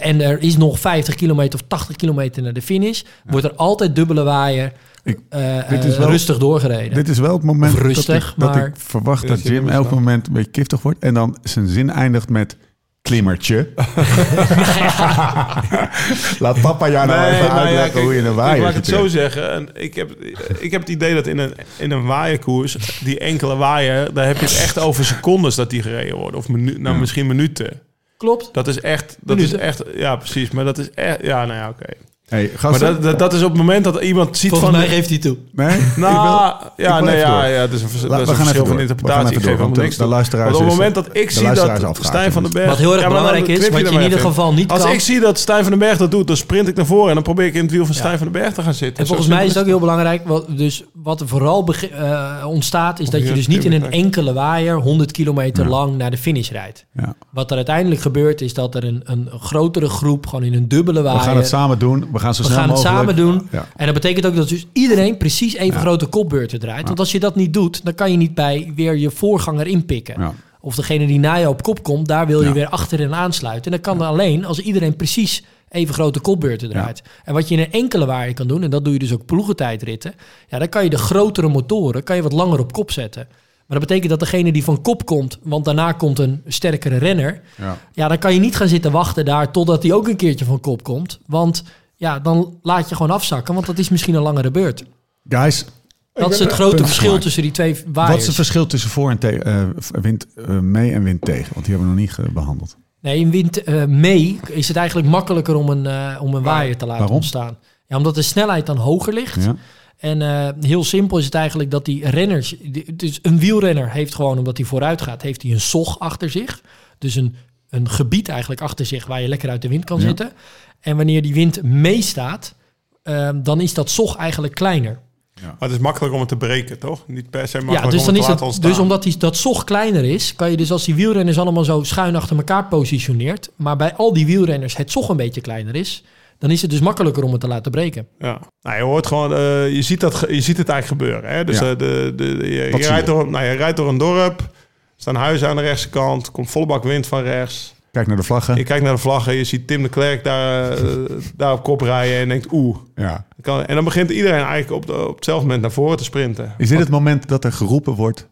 eh, en er is nog 50 kilometer of 80 kilometer naar de finish. Wordt er altijd dubbele waaier Ik- eh, dit is eh, wel- rustig doorgereden. Dit is wel het moment rustig, dat, ik, dat ik verwacht dat Jim elk moment een beetje giftig wordt. En dan zijn zin eindigt met klimmertje. Laat papa jou nou Nee, even maar ja, uitleggen kijk, hoe je een ik- waaier Ik laat het zo zeggen. En ik, heb, ik heb het idee dat in een, in een waaierkoers, die enkele waaier, daar heb je het echt over secondes dat die gereden worden. Of minu, nou, misschien minuten. Klopt. Dat is echt, dat is echt, ja precies. Maar dat is echt, ja, nou ja, oké. Hey, Maar dat, dat, dat is op het moment dat iemand ziet Volgens van... mij geeft hij toe. nee? Ik Nou, wil- ja, nee, ja, ja, dat is een, vers- La- dat is we een gaan verschil even van interpretatie. We Ik gaan geef niks de- luisteraars op het moment dat ik zie dat Stijn van den Berg... Wat heel erg Ja, belangrijk is, wat je in ieder geval niet Als kan. ik zie dat Stijn van den Berg dat doet, dan sprint ik naar voren... en dan probeer ik in het wiel van Stijn van den Berg te gaan zitten. En volgens mij is het ook heel belangrijk, wat, dus wat er vooral eh, ontstaat, is dat je dus niet in een enkele waaier 100 kilometer lang naar de finish rijdt. Ja. Wat er uiteindelijk gebeurt, is dat er een, een grotere groep gewoon in een dubbele waaier... We gaan het samen doen. We gaan zo We snel gaan het mogelijk. samen doen. Ja. En dat betekent ook dat dus iedereen precies even grote kopbeurten draait. Want als je dat niet doet, dan kan je niet bij weer je voorganger inpikken. Ja. Of degene die na je op kop komt, daar wil je Ja. weer achterin aansluiten. En dat kan alleen als iedereen precies even grote kopbeurten draait. En wat je in een enkele waaier kan doen, en dat doe je dus ook ploegentijdritten, ja, dan kan je de grotere motoren kan je wat langer op kop zetten. Maar dat betekent dat degene die van kop komt, want daarna komt een sterkere renner, Ja. ja, dan kan je niet gaan zitten wachten daar totdat hij ook een keertje van kop komt. Want ja, dan laat je gewoon afzakken, want dat is misschien een langere beurt. Guys, Dat is het grote verschil gemaakt. tussen die twee wat is waaiers. het verschil tussen voor en tegen? eh, wind eh, mee en wind tegen? Want die hebben we nog niet ge- behandeld. Nee, in wind eh, mee is het eigenlijk makkelijker om een, eh, om een waaier te laten Waarom? ontstaan. Ja, omdat de snelheid dan hoger ligt. Ja? En eh, heel simpel is het eigenlijk dat die renners... Dus een wielrenner heeft gewoon, omdat hij vooruit gaat... heeft hij een zog achter zich. Dus een, een gebied eigenlijk achter zich... waar je lekker uit de wind kan Ja. zitten. En wanneer die wind meestaat... eh, dan is dat zog eigenlijk kleiner. Maar het is makkelijk om het te breken, toch? Niet per se Ja, makkelijk dus om dan het is te het, laten ontstaan. dus omdat die, dat zog kleiner is, kan je dus als die wielrenners allemaal zo schuin achter elkaar positioneert, maar bij al die wielrenners het zog een beetje kleiner is, dan is het dus makkelijker om het te laten breken. Ja. Nou, je hoort gewoon, eh, je, ziet dat, je ziet het eigenlijk gebeuren. Hè? Dus Ja. eh, de, de, de- je, rijdt je? door, nou, je rijdt door een dorp, er staan huizen aan de rechtse kant, komt volle bak wind van rechts. Kijk naar de vlaggen. Je kijkt naar de vlaggen, je ziet Tim de Klerk daar, eh, daar op kop rijden en denkt oeh. Ja. Kan, en dan begint iedereen eigenlijk op, de, op hetzelfde moment naar voren te sprinten. Is dit het moment dat er geroepen wordt?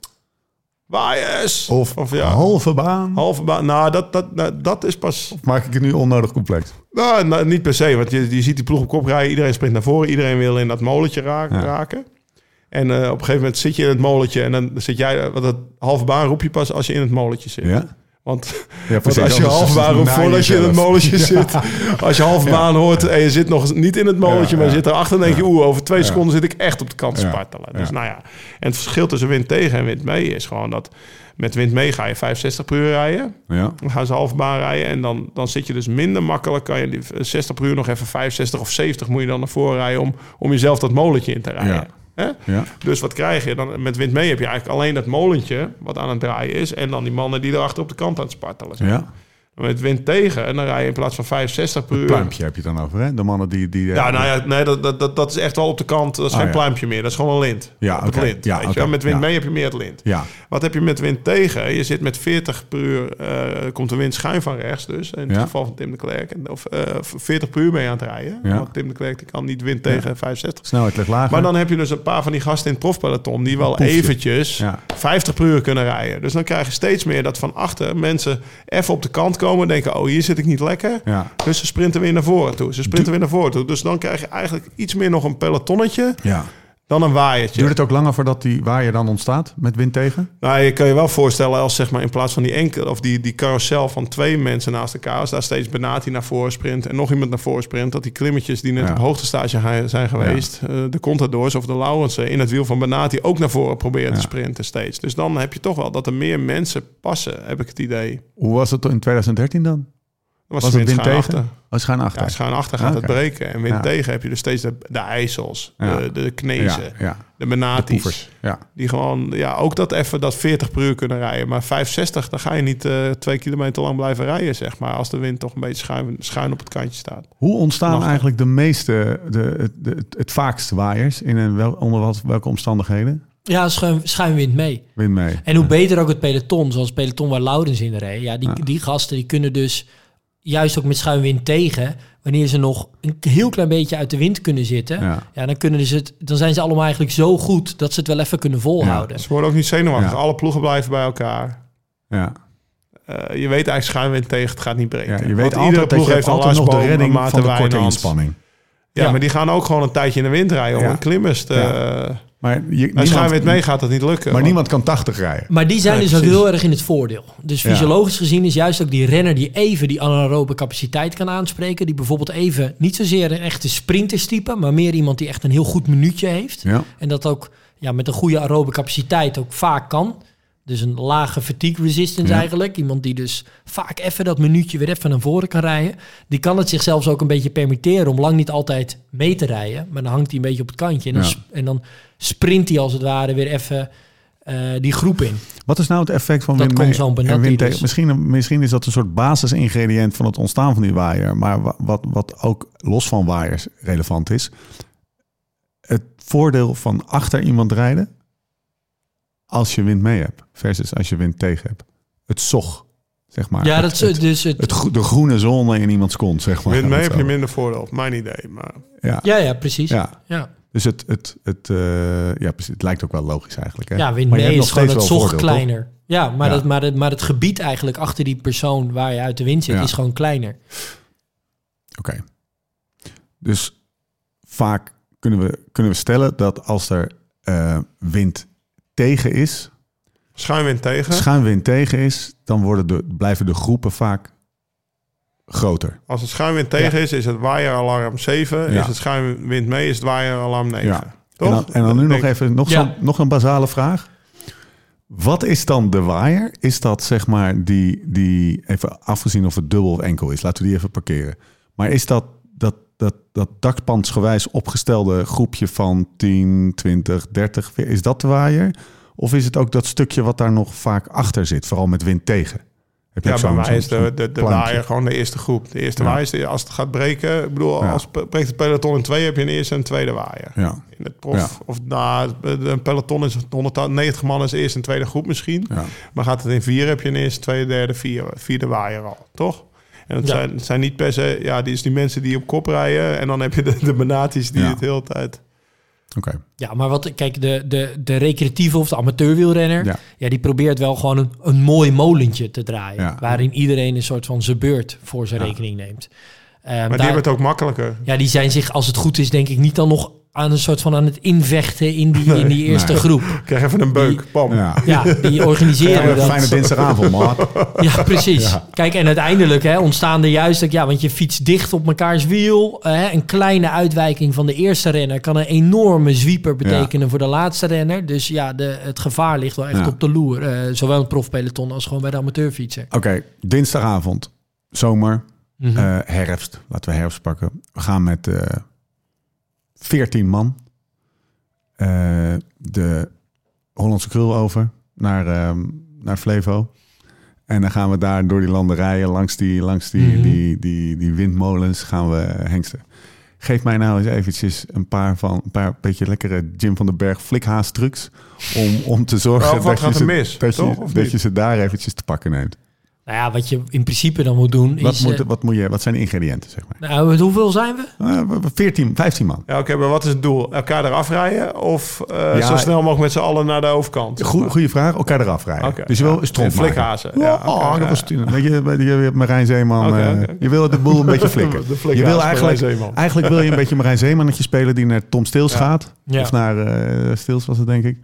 Waaiers! Of, of ja, halve baan? halve baan. Nou, dat, dat, nou, dat is pas... Maak ik het nu onnodig complex? Nou, nou, niet per se, want je, je ziet die ploeg op kop rijden. Iedereen sprint naar voren. Iedereen wil in dat molentje ra- Ja. raken. En eh, op een gegeven moment zit je in het molentje. En dan zit jij... Want dat halve baan roep je pas als je in het molentje zit. Ja? Want, Ja, want precies. als je baan roept na voordat je in het molentje zit. Als je halve baan hoort en je zit nog niet in het molentje... Ja, maar je zit erachter en denk je... Oeh, over twee seconden zit ik echt op de kant te spartelen. Dus nou ja. En het verschil tussen wind tegen en wind mee is gewoon dat... Met wind mee ga je 65 per uur rijden. Ja. Dan gaan ze halve baan rijden en dan, dan zit je dus minder makkelijk. Kan je die 60 per uur nog even 65 of 70 moet je dan naar voren rijden om, om jezelf dat molentje in te rijden. Ja. Ja. Dus wat krijg je? Dan, met wind mee heb je eigenlijk alleen dat molentje wat aan het draaien is. En dan die mannen die erachter op de kant aan het spartelen zijn. ja. Met wind tegen en dan rij je in plaats van 65 per Het uur. pluimpje heb je het dan over, hè? De mannen die... die Ja, nou ja, nee, dat, dat, dat, is echt wel op de kant. Dat is Oh, geen ja. pluimpje meer. Dat is gewoon een lint. Ja, op het lint. Ja, weet je? Met wind Ja. mee heb je meer het lint. Ja. Wat heb je met wind tegen? Je zit met 40 per uur, eh, komt de wind schuin van rechts dus. In het geval van Tim de Klerk. En- Of eh 40 per uur mee aan het rijden. Ja. Want Tim de Klerk die kan niet wind tegen 65. Snelheid ligt lager. Maar dan heb je dus een paar van die gasten in het profpeloton... die wel Poefje. eventjes Ja. 50 per uur kunnen rijden. Dus dan krijg je steeds meer dat van achter mensen even op de kant komen... en denken, oh, hier zit ik niet lekker. Ja. Dus ze sprinten weer naar voren toe. Ze sprinten weer naar voren toe. Dus dan krijg je eigenlijk iets meer nog een pelotonnetje Ja. Dan een waaiertje. Duurt het ook langer voordat die waaier dan ontstaat met wind tegen? Nou, je kan je wel voorstellen als zeg maar in plaats van die enkel of die, die carousel van twee mensen naast elkaar, als daar steeds Benati naar voren sprint en nog iemand naar voren sprint, dat die klimmetjes die net Ja. op hoogtestage zijn geweest, eh, de Contadors of de Laurensen in het wiel van Benati ook naar voren proberen te sprinten steeds. Dus dan heb je toch wel dat er meer mensen passen, heb ik het idee. Hoe was het in 2013 dan? Was was, het de wind wind tegen? achter. Oh, schuin achter. Ja, schuin achter gaat het breken. En wind Ja. tegen heb je dus steeds de, de IJssels, Ja. de, de Knezen, ja, ja. de Benatis. Die gewoon, ja, ook dat even dat 40 per uur kunnen rijden. Maar 65, dan ga je niet eh, twee kilometer lang blijven rijden, zeg maar. Als de wind toch een beetje schuin, schuin op het kantje staat. Hoe ontstaan eigenlijk de meeste, de, het, de, het, het vaakst waaiers? In een wel, onder wat, welke omstandigheden? Ja, schuin, schuinwind mee. Wind mee. En hoe beter ook het peloton, zoals het peloton waar Laurens in reed. Ja, die, die gasten die kunnen dus juist ook met schuinwind tegen. Wanneer ze nog een heel klein beetje uit de wind kunnen zitten. Ja. Ja, dan, kunnen ze het, dan zijn ze allemaal eigenlijk zo goed dat ze het wel even kunnen volhouden. Ze worden ook niet zenuwachtig. Ja. Alle ploegen blijven bij elkaar. Ja. Eh, je weet eigenlijk schuinwind tegen, het gaat niet breken. Ja, je Want weet iedere altijd dat ploeg heeft altijd nog de redding van de korte inspanning. Ja, Ja. maar die gaan ook gewoon een tijdje in de wind rijden om Ja. een klimmers te... Ja. Maar, je, Als niemand, schuinwind mee gaat dat niet lukken. maar niemand kan 80 rijden. Maar die zijn Nee, dus ook heel erg in het voordeel. Dus Ja. fysiologisch gezien is juist ook die renner die even die anaerobe capaciteit kan aanspreken. Die bijvoorbeeld even niet zozeer een echte sprinterstype, maar meer iemand die echt een heel goed minuutje heeft. Ja. En dat ook ja, met een goede aerobe capaciteit ook vaak kan. Dus een lage fatigue resistance Ja. eigenlijk. Iemand die dus vaak even dat minuutje weer even naar voren kan rijden. Die kan het zich zelfs ook een beetje permitteren om lang niet altijd mee te rijden. Maar dan hangt hij een beetje op het kantje. En dan, Ja. sp- en dan sprint hij als het ware weer even eh, die groep in. Wat is nou het effect van Dat zo'n en dus. Misschien, misschien is dat een soort basisingrediënt van het ontstaan van die waaier. Maar wa- wat, wat ook los van waaiers relevant is. Het voordeel van achter iemand rijden als je wind mee hebt. Versus als je wind tegen hebt. Het zog, zeg maar. Ja, dat is het, dus het. de groene zone in iemands kont, zeg maar. Wind mee heb je minder voordeel. Mijn idee. Maar Ja, ja, ja, precies. Ja, ja. Dus het, het, het, eh, ja, precies, het lijkt ook wel logisch eigenlijk. Hè? ja wind mee is gewoon het zog voordeel, toch? kleiner. Ja, maar, Ja. Dat, maar, het, maar het gebied eigenlijk achter die persoon waar je uit de wind zit, Ja. is gewoon kleiner. Oké. Dus vaak kunnen we, kunnen we stellen dat als er eh, wind tegen is, schuinwind tegen. schuinwind tegen is, dan worden de, blijven de groepen vaak groter. Als het schuinwind tegen is, is het waaieralarm 7. Ja. Is het schuinwind mee, is het waaieralarm 9. Ja. Toch? En dan, en dan nu nog even nog, Ja. zo'n- nog een basale vraag. Wat is dan de waaier? Is dat zeg maar die, die even afgezien of het dubbel of enkel is, laten we die even parkeren. Maar is dat dat, dat, opgestelde groepje van 10, 20, 30, is dat de waaier? Of is het ook dat stukje wat daar nog vaak achter zit, vooral met wind tegen? Heb Ja, bij mij is de, de, waaier gewoon de eerste groep. De eerste Ja. waaier is als het gaat breken. Ik bedoel, Ja. als breekt het peloton in twee, heb je een eerste en een tweede waaier. Ja, In het prof, of nou, een peloton is 190 man is eerste en tweede groep misschien. Maar gaat het in vier, heb je een eerste, tweede, derde, vierde, vierde waaier al, toch? En het, Ja. zijn, het zijn niet per se, ja, die is die mensen die op kop rijden. En dan heb je de, de Benatis die Ja. het de hele tijd... oké. Ja, maar wat, kijk, de, de, de recreatieve of de amateurwielrenner, Ja. ja. die probeert wel gewoon een, een mooi molentje te draaien. Ja. Waarin iedereen een soort van zijn beurt voor zijn Ja. rekening neemt. Ehm, Maar die daar- hebben het ook makkelijker. ja, die zijn zich, als het goed is, denk ik niet dan nog aan een soort van aan het invechten in die, in die eerste nee. groep. Krijg even een beuk, pam. Ja. Ja, die organiseren Ja, dat. fijne dinsdagavond, man. Ja, precies. Ja. Kijk, en uiteindelijk hè, ontstaan er juist... Ja, want je fietst dicht op mekaars wiel. eh, hè, een kleine uitwijking van de eerste renner... kan een enorme zwieper betekenen voor de laatste renner. Dus ja, de, het gevaar ligt wel echt Ja. op de loer. eh, zowel in het profpeloton als gewoon bij de amateurfietser. Oké, dinsdagavond, zomer, Mhm. eh, herfst. Laten we herfst pakken. We gaan met eh 14 man eh, de Hollandse Krul over naar, ehm, naar Flevo. En dan gaan we daar door die landerijen, langs die, langs die, Mhm. die, die, die windmolens, gaan we hengsten. Geef mij nou eens eventjes een paar van een paar beetje lekkere Jim van den Berg flikhaas trucs om, om te zorgen dat, je ze, mis, dat, toch? je, Of dat je ze daar eventjes te pakken neemt. Nou ja, wat je in principe dan moet doen Wat, is... moet, eh, wat, moet je, wat zijn de ingrediënten, zeg maar? nou, met hoeveel zijn we? Eh, 14, 15 man. Ja, oké, maar wat is het doel? Elkaar eraf rijden of eh, Ja, zo snel mogelijk met z'n allen naar de overkant? Goe- Goeie vraag. Elkaar eraf rijden. Dus je wil ja. stront flikhazen. Ja, oh, dat ja. was toen. Weet je, je, je hebt Marijn Zeeman. Eh. Je wil de boel een beetje flikken. Je wil eigenlijk, eigenlijk wil je een beetje Marijn Zeemannetje spelen die naar Tom Stils Ja. gaat. Ja. Of naar eh Stils was het, denk ik.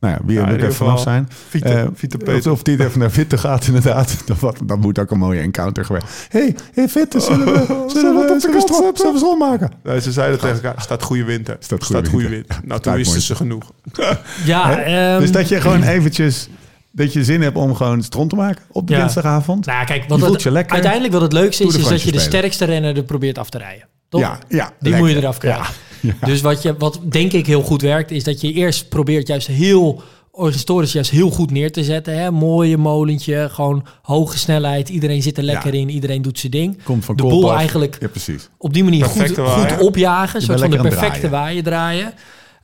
Nou ja, wie Ja, er vanaf zijn. Fiete, Eh, Fiete of, Peter. of die even naar Witte gaat, inderdaad. Dan, moet ook een mooie encounter geweest. hey, hey zullen we, zullen we, zullen we, stront- zullen we stront maken? Nee, ze zeiden tegen elkaar, staat goede wind. hè. Staat Staat goede wind. hè. Nou, Staat toen wisten ze genoeg. Ja, ehm, dus dat je gewoon eventjes... Dat je zin hebt om gewoon stront te maken op de Ja. dinsdagavond. Nou, kijk, Je wat voelt het- je lekker. uiteindelijk wat het leukste is, is dat je de sterkste renner er probeert af te rijden. Toch? Ja, ja. Die lekker. moet je eraf krijgen. Ja. Dus wat, je, wat denk ik heel goed werkt, is dat je eerst probeert juist heel organisatorisch juist heel goed neer te zetten. Hè? Mooie molentje, gewoon hoge snelheid. Iedereen zit er lekker Ja. in, iedereen doet zijn ding. Komt van de boel af. eigenlijk Ja, precies. op die manier goed, Perfecte goed waaien. opjagen. Een soort van de perfecte waaien draaien.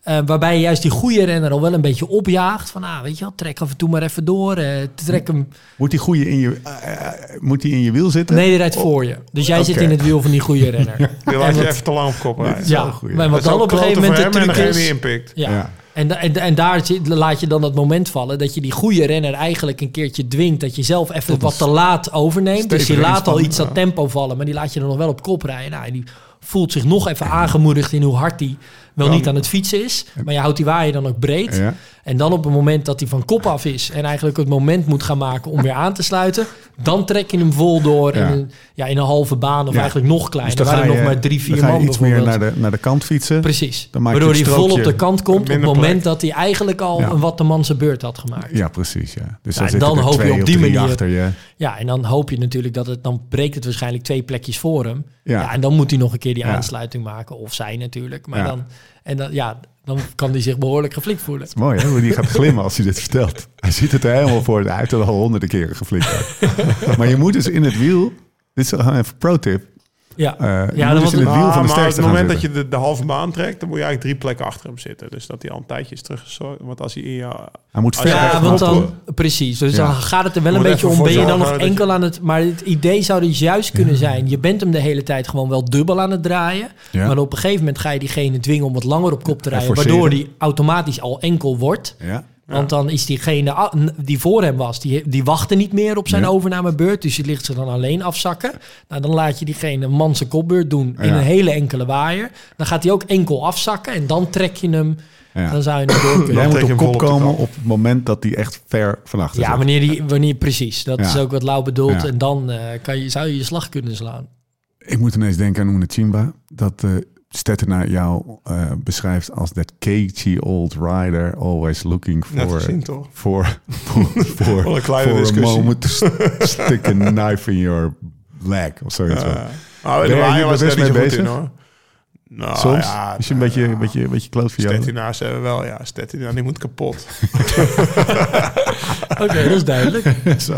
Eh, waarbij je juist die goede renner al wel een beetje opjaagt. Van, ah, weet je wel, trek af en toe maar even door. eh, trek hem. Moet die goede in je, eh, moet die in je wiel zitten? Nee, die rijdt voor je. Dus jij zit in het wiel van die goede renner. Die laat je even te lang op kop rijden. Ja, maar Dat wat dan op een gegeven moment de truc is... die inpikt. Ja. Ja. En, en, en daar laat je dan het moment vallen dat je die goede renner eigenlijk een keertje dwingt. Dat je zelf even wat te laat overneemt. Dus je laat al iets dat tempo vallen, maar die laat je dan nog wel op kop rijden. Nou, en die voelt zich nog even aangemoedigd in hoe hard hij wel niet aan het fietsen is. Maar je houdt die waaier dan ook breed. Ja. En dan op het moment dat hij van kop af is en eigenlijk het moment moet gaan maken om weer aan te sluiten, dan trek je hem vol door Ja. in, een, ja, in een halve baan of Ja. eigenlijk nog kleiner. Dus dan je, nog maar drie, vier man iets meer naar de, naar de kant fietsen. Precies. Dan maak Waardoor hij vol op de kant komt op het moment plek. dat hij eigenlijk al een wat de man zijn beurt had gemaakt. Ja, precies. Ja. Dus dan dan hoop je op die manier- achter je. Ja, en dan hoop je natuurlijk dat het, dan breekt het waarschijnlijk twee plekjes voor hem. Ja. En dan moet hij nog een keer die aansluiting maken. Of zij natuurlijk. Maar dan, en dan, ja, dan kan hij zich behoorlijk geflikt voelen. Mooi hè, hoe die gaat glimmen als hij dit vertelt. Hij ziet het er helemaal voor. Hij heeft het al honderden keren geflikt. maar je moet dus in het wiel... Dit is gewoon even pro tip. Ja, Eh, ja dan dus in want- het wiel Ah, van de maar op het moment dat je de, de halve baan trekt, dan moet je eigenlijk drie plekken achter hem zitten. Dus dat hij al een tijdje is teruggezorgd. Want als hij in je... Hij moet Ja, ver Ja, want dan, precies. Dus Ja. dan gaat het er wel een beetje om. Ben je dan nog dat enkel aan het... Maar het idee zou dus juist kunnen zijn... je bent hem de hele tijd gewoon wel dubbel aan het draaien. Ja. Maar op een gegeven moment ga je diegene dwingen om wat langer op kop te rijden. Waardoor die automatisch al enkel wordt. Ja. Want dan is diegene die voor hem was, die, die wachtte niet meer op zijn Ja. overnamebeurt. Dus die ligt zich dan alleen afzakken. Nou, dan laat je diegene een man zijn kopbeurt doen in Ja. een hele enkele waaier. Dan gaat hij ook enkel afzakken en dan trek je hem. Ja. Dan zou je hem door kunnen. Jij moet je op kop op komen op het moment dat hij echt ver van achter Ja, zit. wanneer, die, wanneer precies. Dat Ja. is ook wat Lau bedoelt. Ja. En dan eh, kan je, zou je je slag kunnen slaan. Ik moet ineens denken aan Oene Chimba. Dat uh, Stettena jou uh, beschrijft als that cagey old rider. Always looking for... gezien, toch? For, for, for, een kleine for a moment to st- stick a knife in your leg. Of zoiets. Nou, Ben de hier was best mee zo goed in, bezig? hoor. Nou, Soms? Ja, is je een beetje, een beetje, een beetje kloot voor jou? Stettinaars hebben wel, ja. Stettina, die moet kapot. Oké, dat is duidelijk. Zo.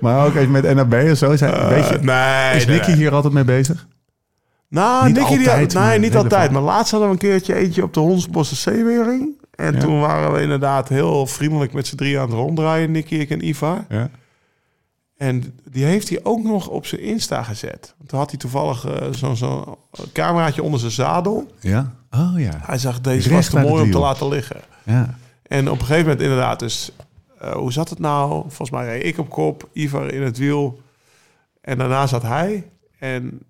Maar ook even met NAB en zo. Is, hij, Uh, weet je, nee, is Nicky nee. hier altijd mee bezig? Nou, Niet Nicky die, altijd, nee, maar niet altijd. Maar laatst hadden we een keertje eentje op de Hondsbosse Zeewering. En Ja. toen waren we inderdaad heel vriendelijk met z'n drie aan het ronddraaien, Nicky, ik en Ivar. Ja. En die heeft hij ook nog op zijn Insta gezet. Toen had hij toevallig eh, zo'n zo cameraatje onder zijn zadel. Ja? Oh ja. Hij zag, deze Recht was te mooi om te laten liggen. ja. En op een gegeven moment inderdaad, dus eh, hoe zat het nou? Volgens mij reed ik op kop, Ivar in het wiel. En daarna zat hij. En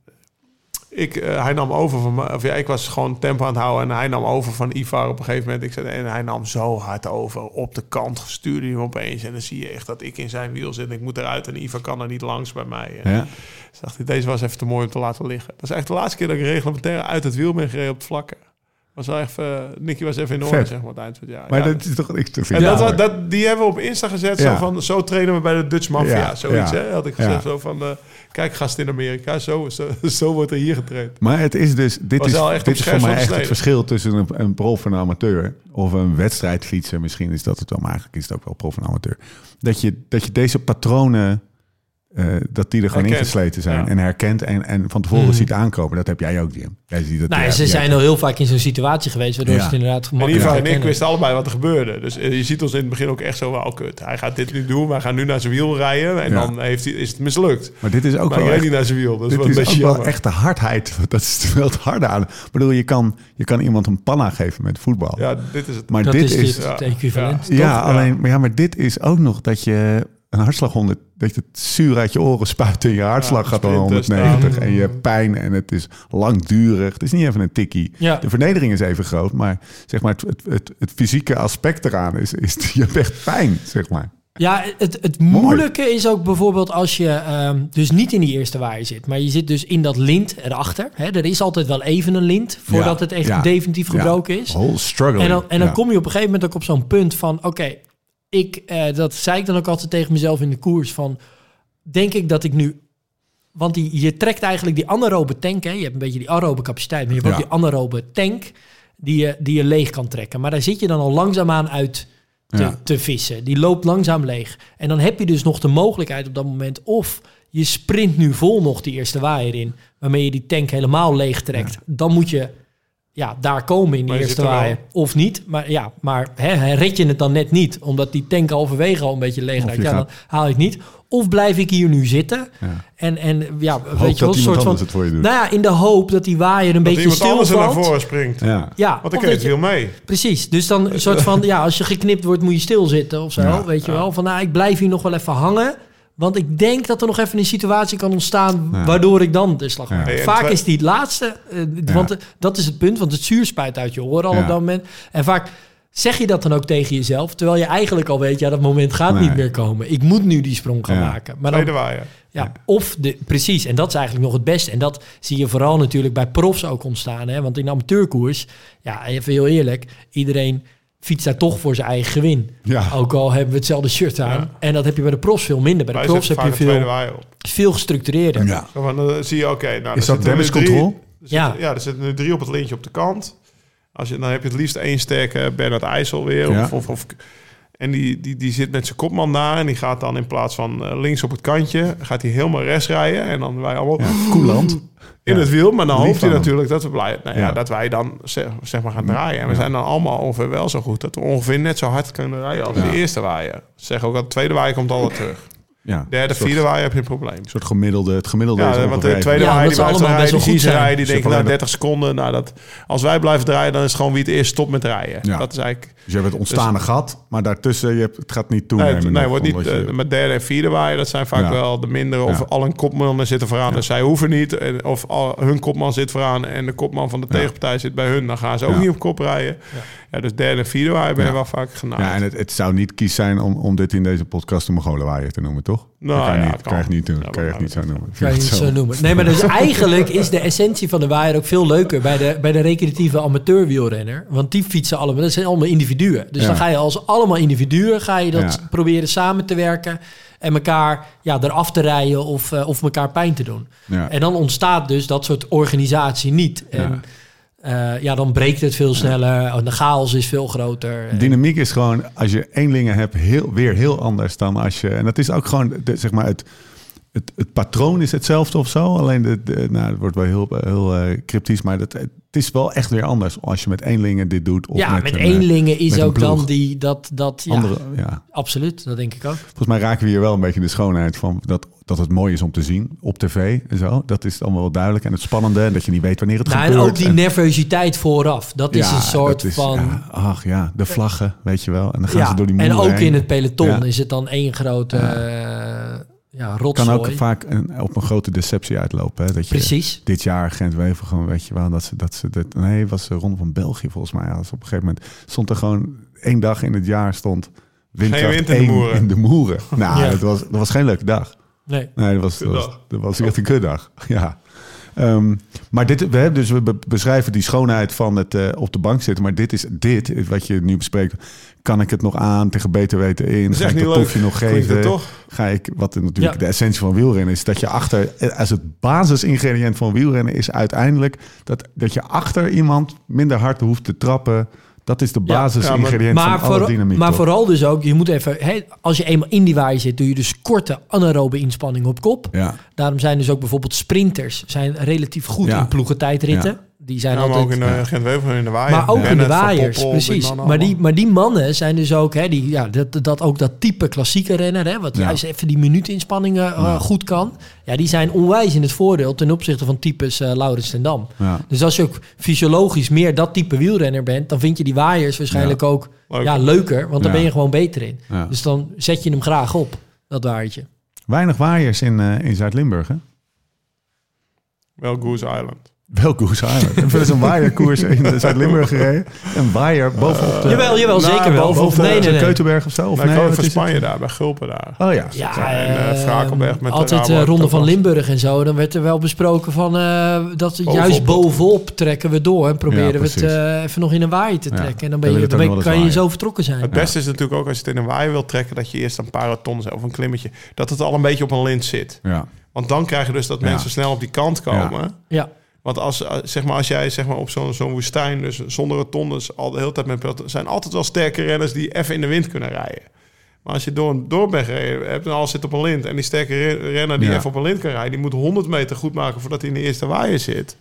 ik, eh, hij nam over van me. Of ja, ik was gewoon tempo aan het houden. En hij nam over van Ivar op een gegeven moment. Ik zei, en hij nam zo hard over. Op de kant stuurde hij hem opeens. En dan zie je echt dat ik in zijn wiel zit. En ik moet eruit. En Ivar kan er niet langs bij mij. En ja. dus dacht ik, deze was even te mooi om te laten liggen. Dat is echt de laatste keer dat ik reglementair uit het wiel ben gereden op het vlakke. Was wel even, uh, Nicky was even in orde, Vet. zeg maar, het eind van het jaar. Maar Ja. dat is toch... Ik vind En het dat, die hebben we op Insta gezet. Ja. Zo van, zo trainen we bij de Dutch Mafia. Ja, Zoiets, hè? Had ik gezegd. Zo van, eh, kijk gast in Amerika. Zo, zo, zo wordt er hier getraind. Maar het is dus, dit is, dit is voor mij echt het verschil tussen een, een prof en een amateur. Of een wedstrijdfietser, misschien is dat het wel, maar eigenlijk is het ook wel prof en amateur. Dat je, dat je deze patronen eh, dat die er gewoon Herkent. ingesleten zijn Ja. en herkent en, en van tevoren Mhm. ziet aankomen. Dat heb jij ook, Jim. Jij ziet het, Nou, ja, ze zijn al heel vaak in zo'n situatie geweest, waardoor Ja. ze het inderdaad gemakkelijk Ivan en ik herkennen. wisten allebei wat er gebeurde. Dus eh, je ziet ons in het begin ook echt zo, wel kut. Hij gaat dit nu doen, wij gaan nu naar zijn wiel rijden. En Ja. dan heeft hij, is het mislukt. Maar dit is ook Maar wel echt, niet naar zijn wiel. Dat is dit wel een is wel jammer. echt de hardheid. Dat is wel het harde aan. Ik bedoel, je kan, je kan iemand een panna geven met voetbal. Ja, dit is het. maar Dat dit is, is... dit het equivalent. ja, alleen, maar ja, maar dit is ook nog dat je een hartslaghond, dat je het zuur uit je oren spuit en je hartslag Ja, gaat sprinten, 190 staan. en je hebt pijn en het is langdurig. Het is niet even een tikkie. Ja. De vernedering is even groot, maar zeg maar het, het, het, het fysieke aspect eraan is, is je hebt echt pijn, zeg maar. Ja, het, het moeilijke is ook bijvoorbeeld als je ehm, dus niet in die eerste waaier zit, maar je zit dus in dat lint erachter. Hè? Er is altijd wel even een lint voordat Ja, het echt ja, definitief ja. gebroken is. Whole struggling. En dan, en dan kom je op een gegeven moment ook op zo'n punt van, oké, ik, eh, dat zei ik dan ook altijd tegen mezelf in de koers van, denk ik dat ik nu, want die, je trekt eigenlijk die anaerobe tank, hè, je hebt een beetje die aerobe capaciteit, maar je hebt ook die anaerobe tank die je, die je leeg kan trekken. Maar daar zit je dan al langzaamaan uit te, Ja. te vissen. Die loopt langzaam leeg. En dan heb je dus nog de mogelijkheid op dat moment of je sprint nu vol nog die eerste waaier in, waarmee je die tank helemaal leeg trekt. Dan moet je ja, daar komen in je eerste er waaier. Of niet. Maar ja, maar hè, red je het dan net niet, omdat die tank halverwege al een beetje leeg raakt. Ja, dan haal het niet. Of blijf ik hier nu zitten Ja. en, en ja, Hoop weet je wel, een soort van... anders het voor je doet. Nou ja, in de hoop dat die waaier een Dat beetje iemand anders er naar voren springt. ja. Ja, Want dan kun je het wiel mee. Precies, dus dan een soort van, ja, als je geknipt wordt, moet je stilzitten of zo, Ja, weet je wel. Van, nou, ik blijf hier nog wel even hangen, want ik denk dat er nog even een situatie kan ontstaan Ja. waardoor ik dan de slag maak. Ja. Vaak is die het laatste, eh, want eh, dat is het punt, want het zuur spuit uit je oren al Ja. op dat moment. En vaak zeg je dat dan ook tegen jezelf, terwijl je eigenlijk al weet, ja, dat moment gaat Nee. niet meer komen. Ik moet nu die sprong gaan Ja. maken. Maar dan, ja, of de, precies. En dat is eigenlijk nog het beste. En dat zie je vooral natuurlijk bij profs ook ontstaan. Hè? Want in de amateurkoers, ja, even heel eerlijk, iedereen fietst daar toch voor zijn eigen gewin. Ja. Ook al hebben we hetzelfde shirt aan. Ja. En dat heb je bij de profs veel minder. Bij de Wij profs heb je veel, veel gestructureerder. Ja. Zo van, dan zie je, oké, nou, Is dat damage control? er zitten- Ja. ja, er zitten nu drie op het lintje op de kant. Als je, dan heb je het liefst één sterke Bernard IJssel weer. Ja. Of, of, of- en die, die, die zit met zijn kopman daar. En die gaat dan in plaats van eh, links op het kantje... gaat hij helemaal rechts rijden. En dan wij allemaal Ja, Koeland. in Ja. het wiel. Maar dan hoopt hij natuurlijk dat we, blij, nou ja, dat wij dan zeg, zeg maar gaan draaien. En we zijn dan allemaal ongeveer wel zo goed... dat we ongeveer net zo hard kunnen rijden als de eerste waaier. Zeg ook dat de tweede waaier komt altijd terug. Ja. Derde, soort- vierde waaier heb je een probleem. Een soort gemiddelde, het gemiddelde Ja, want de tweede Ja, waaier die blijft rijden, best die rijden, die denken nou hebben- 30 seconden. Nou, dat, als wij blijven draaien, dan is het gewoon wie het eerst stopt met rijden. Ja. Dat is eigenlijk... Dus je hebt het ontstaande gat, maar daartussen, je hebt, het gaat niet Nee, toenemen. het- nee nog, wordt niet, je- eh, met derde en vierde waaier, dat zijn vaak Ja. wel de mindere. Of Ja. al een kopman zit er vooraan, dus zij hoeven niet. En- Of al, hun kopman zit vooraan en de kopman van de Ja. tegenpartij zit bij hun. Dan gaan ze ook Ja. niet op kop rijden. Ja. dus derde en vierde waaier ben je Ja. wel vaak genaaid. ja, en het, het zou niet kies zijn om, om dit in deze podcast de Mongolenwaaier te noemen, toch? Nou, dat kan je ja, niet, kan kan. niet doen. Ja, kan je echt maar niet zo dat- noemen. Kan je niet zo noemen. Nee, maar dus eigenlijk is de essentie van de waaier ook veel leuker bij de, bij de recreatieve amateurwielrenner. Want die fietsen allemaal, dat zijn allemaal individuen. Dus Ja. dan ga je als allemaal individuen, ga je dat Ja. proberen samen te werken. En elkaar ja, eraf te rijden of, eh, of elkaar pijn te doen. Ja. En dan ontstaat dus dat soort organisatie niet. En ja, ja dan breekt het veel sneller. En de chaos is veel groter. Dynamiek is gewoon, als je eenlingen hebt, heel, weer heel anders dan als je... En dat is ook gewoon, de, zeg maar, het, het, het patroon is hetzelfde of zo. Alleen, de, de, nou, het wordt wel heel, heel eh, cryptisch, maar dat, het is wel echt weer anders als je met eenlingen dit doet. Of ja, met, met, een, eh, eenlingen is met ook dan die, dat, dat ja, Andere, ja. absoluut, dat denk ik ook. Volgens mij raken we hier wel een beetje de schoonheid van dat, dat het mooi is om te zien op tv en zo. Dat is allemaal wel duidelijk. En het spannende, en dat je niet weet wanneer het Nou, en gebeurt. ook die En- nervositeit vooraf. Dat is een soort dat is- van... ja, ach ja, de vlaggen, weet je wel. En dan gaan Ja, ze door die en ook heen. in het peloton Ja. is het dan één grote Ja. ja. ja, kan ook vaak een, op een grote deceptie uitlopen. Hè? Dat je Precies. dit jaar Gent-Wevel gewoon, weet je wel, dat ze dat ze dit, nee, het was de ronde van België volgens mij. Ja, dus op een gegeven moment stond er gewoon één dag in het jaar stond windkracht wind in de moeren. in de moeren. Nou, Ja. dat was dat was geen leuke dag. Nee. Nee, dat was, dat was, dat was echt een kutdag. Ja. Ehm, maar dit, we, hebben dus, we be- beschrijven die schoonheid van het eh, op de bank zitten. Maar dit is dit, wat je nu bespreekt. Kan ik het nog aan tegen beter weten in? Ga ik niet dat leuk. toefje nog geven? toch? Ga ik, wat natuurlijk Ja. de essentie van wielrennen is, dat je achter, eh, als het basisingrediënt van wielrennen is uiteindelijk dat, dat je achter iemand minder hard hoeft te trappen Dat is de Ja. basis-ingrediënt Maar, van alle voor- dynamiek. maar toch? vooral dus ook, je moet even, hè, als je eenmaal in die waaier zit, doe je dus korte anaerobe inspanningen op kop. Ja, Daarom zijn dus ook bijvoorbeeld sprinters zijn relatief goed Ja. in ploegentijdritten. Die zijn Ja, maar altijd ook in de Gent-Wevelgem in de waaier. Maar ook in de waaiers, Poppel, precies. die mannen Maar die, maar die mannen zijn dus ook, hè, die, ja, dat, dat ook dat type klassieke renner, hè, wat Ja. juist even die minutinspanningen eh, Ja. goed kan. Ja, die zijn onwijs in het voordeel ten opzichte van types eh Laurens ten Dam. ja. Dus als je ook fysiologisch meer dat type wielrenner bent, dan vind je die waaiers waarschijnlijk ook Leuk. ja, leuker, want daar Ja. ben je gewoon beter in. Ja. Dus dan zet je hem graag op, dat waaiertje. Weinig waaiers in, eh, in Zuid-Limburg, hè? Wel Goose Island. Wel Island. Heb je eens een waaierkoers in Zuid-Limburg gereden? Een waaier bovenop de... jawel, jawel, nou, zeker wel. bovenop Of, de, nee, nee, nee. Keutenberg of zo? Of nee, wat van is het? Spanje daar, bij Gulpen daar. Oh ja. Ja, en, eh, eh, Vrakelberg met de altijd Rabo eh, Ronde van. Limburg en zo. Dan werd er wel besproken van eh, dat Bovenop. juist bovenop trekken we door. En proberen Ja, we het eh, even nog in een waaier te Ja, trekken. En dan, ben je, dan ben- kan je zo vertrokken zijn. Het beste is natuurlijk ook als je het in een waaier wilt trekken... dat je eerst een hebt of een klimmetje. Dat het al een beetje op een lint zit. Ja. Want dan krijg je dus dat mensen snel op die kant komen. Ja, Want als, eh, zeg maar, als jij zeg maar, op zo'n zo'n woestijn, dus zonder rotondes, al de hele tijd met peloton, zijn altijd wel sterke renners die even in de wind kunnen rijden. Maar als je door een dorp bent gereden hebt en alles zit op een lint... en die sterke re- renner die Ja. even op een lint kan rijden... die moet 100 meter goed maken voordat hij in de eerste waaier zit.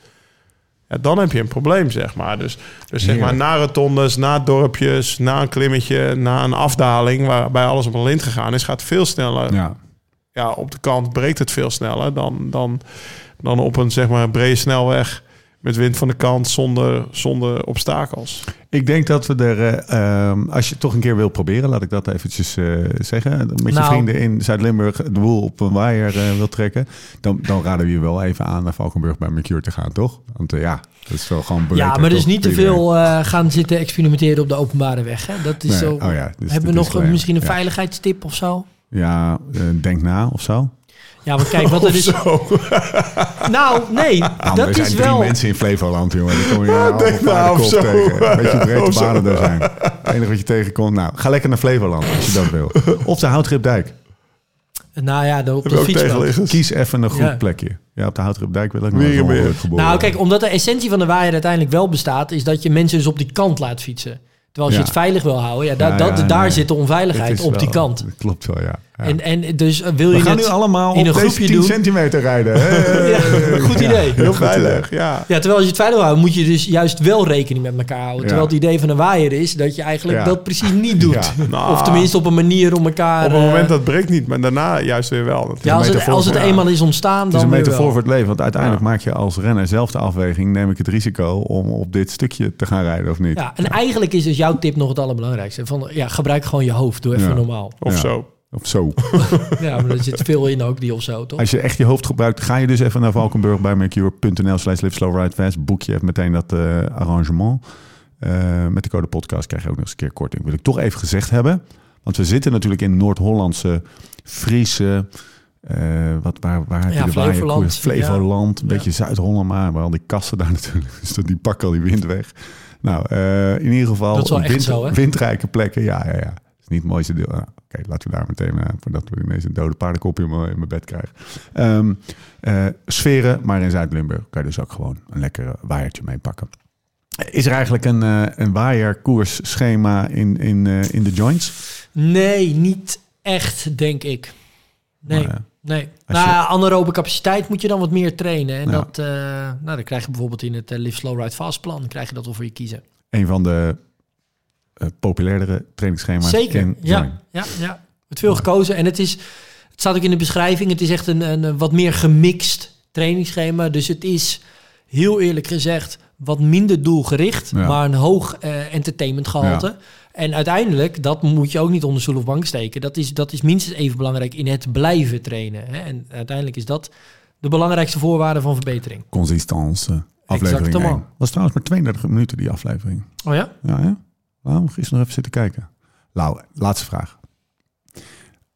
Ja, dan heb je een probleem, zeg maar. Dus, dus zeg maar, na rotondes, na dorpjes, na een klimmetje... na een afdaling waarbij alles op een lint gegaan is... gaat veel sneller ja. ja, op de kant breekt het veel sneller dan, dan, dan op een zeg maar brede snelweg met wind van de kant zonder, zonder obstakels. Ik denk dat we er, eh, ehm, als je het toch een keer wil proberen, laat ik dat eventjes eh, zeggen. Met je Nou. vrienden in Zuid-Limburg de boel op een waaier eh, wil trekken. Dan, dan raden we je wel even aan naar Valkenburg bij Mercure te gaan, toch? Want ja, dat is wel gewoon ja maar dus niet te veel eh, gaan zitten experimenteren op de openbare weg. Hè? Dat is Nee, zo. oh ja, dus Hebben we nog een, misschien een Ja. veiligheidstip of zo? Ja, denk na of zo. Ja, want kijk, wat er is... Nou, nee, Nou, er dat zijn is drie wel... mensen in Flevoland, jongen. Die kom je nou denk nou, of zo. tegen. Weet je hoe breed Of de zo. banen er zijn. Het enige wat je tegenkomt, nou, ga lekker naar Flevoland als je dat wil. Of de Houtripdijk. Nou ja, de, op de tegenliggers? Kies even een goed Ja. plekje. Ja, op de Houtripdijk wil ik meer. eens geboren Nou, kijk, omdat de essentie van de waaier uiteindelijk wel bestaat, is dat je mensen dus op die kant laat fietsen. Terwijl als je het veilig wil houden, ja, da- Ja, dat, ja, daar nee. zit de onveiligheid op die kant. dat Klopt wel, ja. En, en dus eh, wil we je gaan nu allemaal in op een groepje 10 doen? centimeter rijden. Hey. Ja, goed idee. Heel veilig, ja. Ja, terwijl als je het veilig houdt, moet je dus juist wel rekening met elkaar houden. Ja. Terwijl het idee van een waaier is dat je eigenlijk Ja. dat precies niet doet. Ja. Nou, Of tenminste op een manier om elkaar... op het eh, moment dat het breekt niet, maar daarna juist weer wel. natuurlijk. ja, als het, als het eenmaal is ontstaan, Het is dan een metafoor voor het leven. Want uiteindelijk Ja. maak je als renner zelf de afweging. Neem ik het risico om op dit stukje te gaan rijden of niet? Ja, en eigenlijk is dus jouw tip nog het allerbelangrijkste. Van, ja, gebruik gewoon je hoofd. Doe even Ja. normaal. Of Ja. zo. Of zo. Ja, maar er zit veel in ook, die of zo, toch? Als je echt je hoofd gebruikt, ga je dus even naar Valkenburg bij mercure.nl slash live slow ride fast. Boek je even meteen dat eh, arrangement. Eh, met de code podcast krijg je ook nog eens een keer korting. Wil ik toch even gezegd hebben. Want we zitten natuurlijk in Noord-Hollandse, Friese... eh, wat, waar, waar heb je Ja, de Flevoland. Flevoland, een Ja. beetje Zuid-Holland, maar waar al die kassen daar natuurlijk. Dus dat- die pakken al die wind weg. Nou, in ieder geval wind- zo, windrijke plekken. Ja, ja, ja. Is niet het mooiste deel. Nou, Oké, laten we daar meteen, eh, voordat we ineens een dode paardenkopje in mijn, bed krijgen. Ehm, eh, sferen, maar in Zuid-Limburg kan je dus ook gewoon een lekker waaiertje meepakken. Is er eigenlijk een, eh een waaierkoersschema in, in, eh, in de joints? Nee, niet echt, denk ik. Nee, Maar, eh, nee. Nou, je- anaerobe capaciteit moet je dan wat meer trainen. En dat, eh, nou, dan krijg je bijvoorbeeld in het eh, Live Slow Ride Fast plan, krijg je dat wel voor je kiezen. een van de eh, populairdere trainingsschema's Zeker, in ja, ja, ja. Het veel gekozen. En het is, het staat ook in de beschrijving, het is echt een, een wat meer gemixt trainingsschema. Dus het is, heel eerlijk gezegd, wat minder doelgericht, Ja. maar een hoog eh entertainment gehalte. En uiteindelijk, dat moet je ook niet onder stoel of bank steken. Dat is, dat is minstens even belangrijk in het blijven trainen. Hè? En uiteindelijk is dat de belangrijkste voorwaarde van verbetering. Consistance. Aflevering Exactement. 1. Was trouwens maar 32 minuten die aflevering. Oh ja? Ja, ja. Nou, gisteren nog even zitten kijken. Lau, laatste vraag.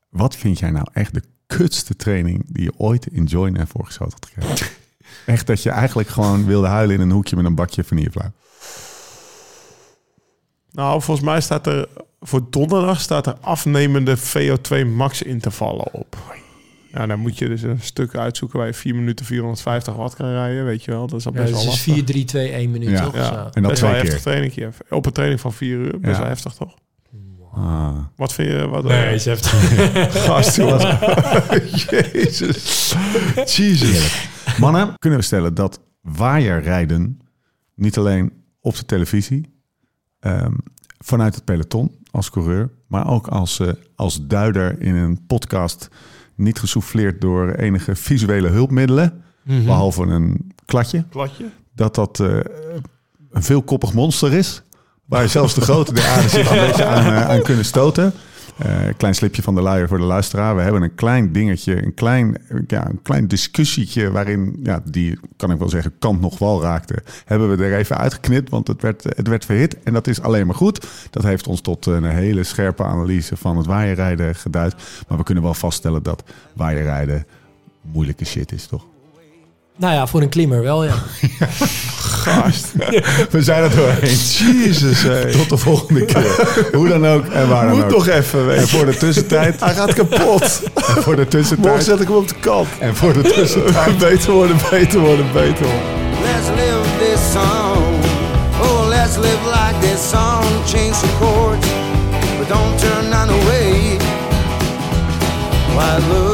Wat vind jij nou echt de kutste training die je ooit in Join en voorgeschoten had gekregen? echt dat je eigenlijk gewoon wilde huilen in een hoekje met een bakje vanillevlaai. Nou, volgens mij staat er voor donderdag staat er afnemende VO2 max intervallen op. Ja, dan moet je dus een stuk uitzoeken waar je 4 minuten 450 watt kan rijden, weet je wel. Dat is al Ja, best dus wel het lastig. is 4, 3, 2, 1 minuut, Ja. toch? Ja, Zo. En dat best wel twee heftig keer. trainingje. Op een training van 4 uur, best Ja. wel heftig toch? Ah. Wat vind je? Wat, Nee, is heftig. gast, wat- Jezus. Jesus. Mannen, kunnen we stellen dat waaierrijden niet alleen op de televisie, ehm, vanuit het peloton als coureur, maar ook als, eh, als duider in een podcast, niet gesouffleerd door enige visuele hulpmiddelen, Mhm. behalve een kladje, Kladje? dat dat eh, een veelkoppig monster is, waar zelfs de grote der aarde zich een beetje aan, eh, aan kunnen stoten. Eh, klein slipje van de luier voor de luisteraar. We hebben een klein dingetje, een klein, ja, een klein discussietje waarin, ja, die kan ik wel zeggen, kant nog wel raakte. Hebben we er even uitgeknipt, want het werd, het werd verhit. En dat is alleen maar goed. Dat heeft ons tot een hele scherpe analyse van het waaierrijden geduid. Maar we kunnen wel vaststellen dat waaierrijden moeilijke shit is, toch? Nou ja, voor een klimmer wel, ja. Gast. We zijn er doorheen. Jezus, hé. Tot de volgende keer. Hoe dan ook en waar dan Moet ook. toch even, weet En voor de tussentijd. Hij gaat kapot. En voor de Morgen tussentijd. zet ik hem op de kant. En voor de tussentijd. beter worden, beter worden, beter worden. Let's live this song. Oh, let's live like this song. Change the chords, but don't turn none away. Why look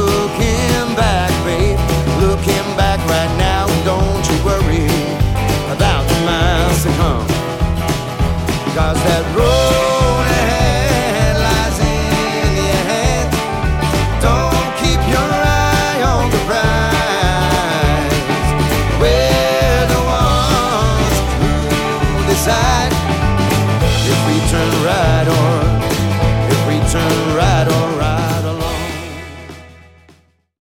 Cause that road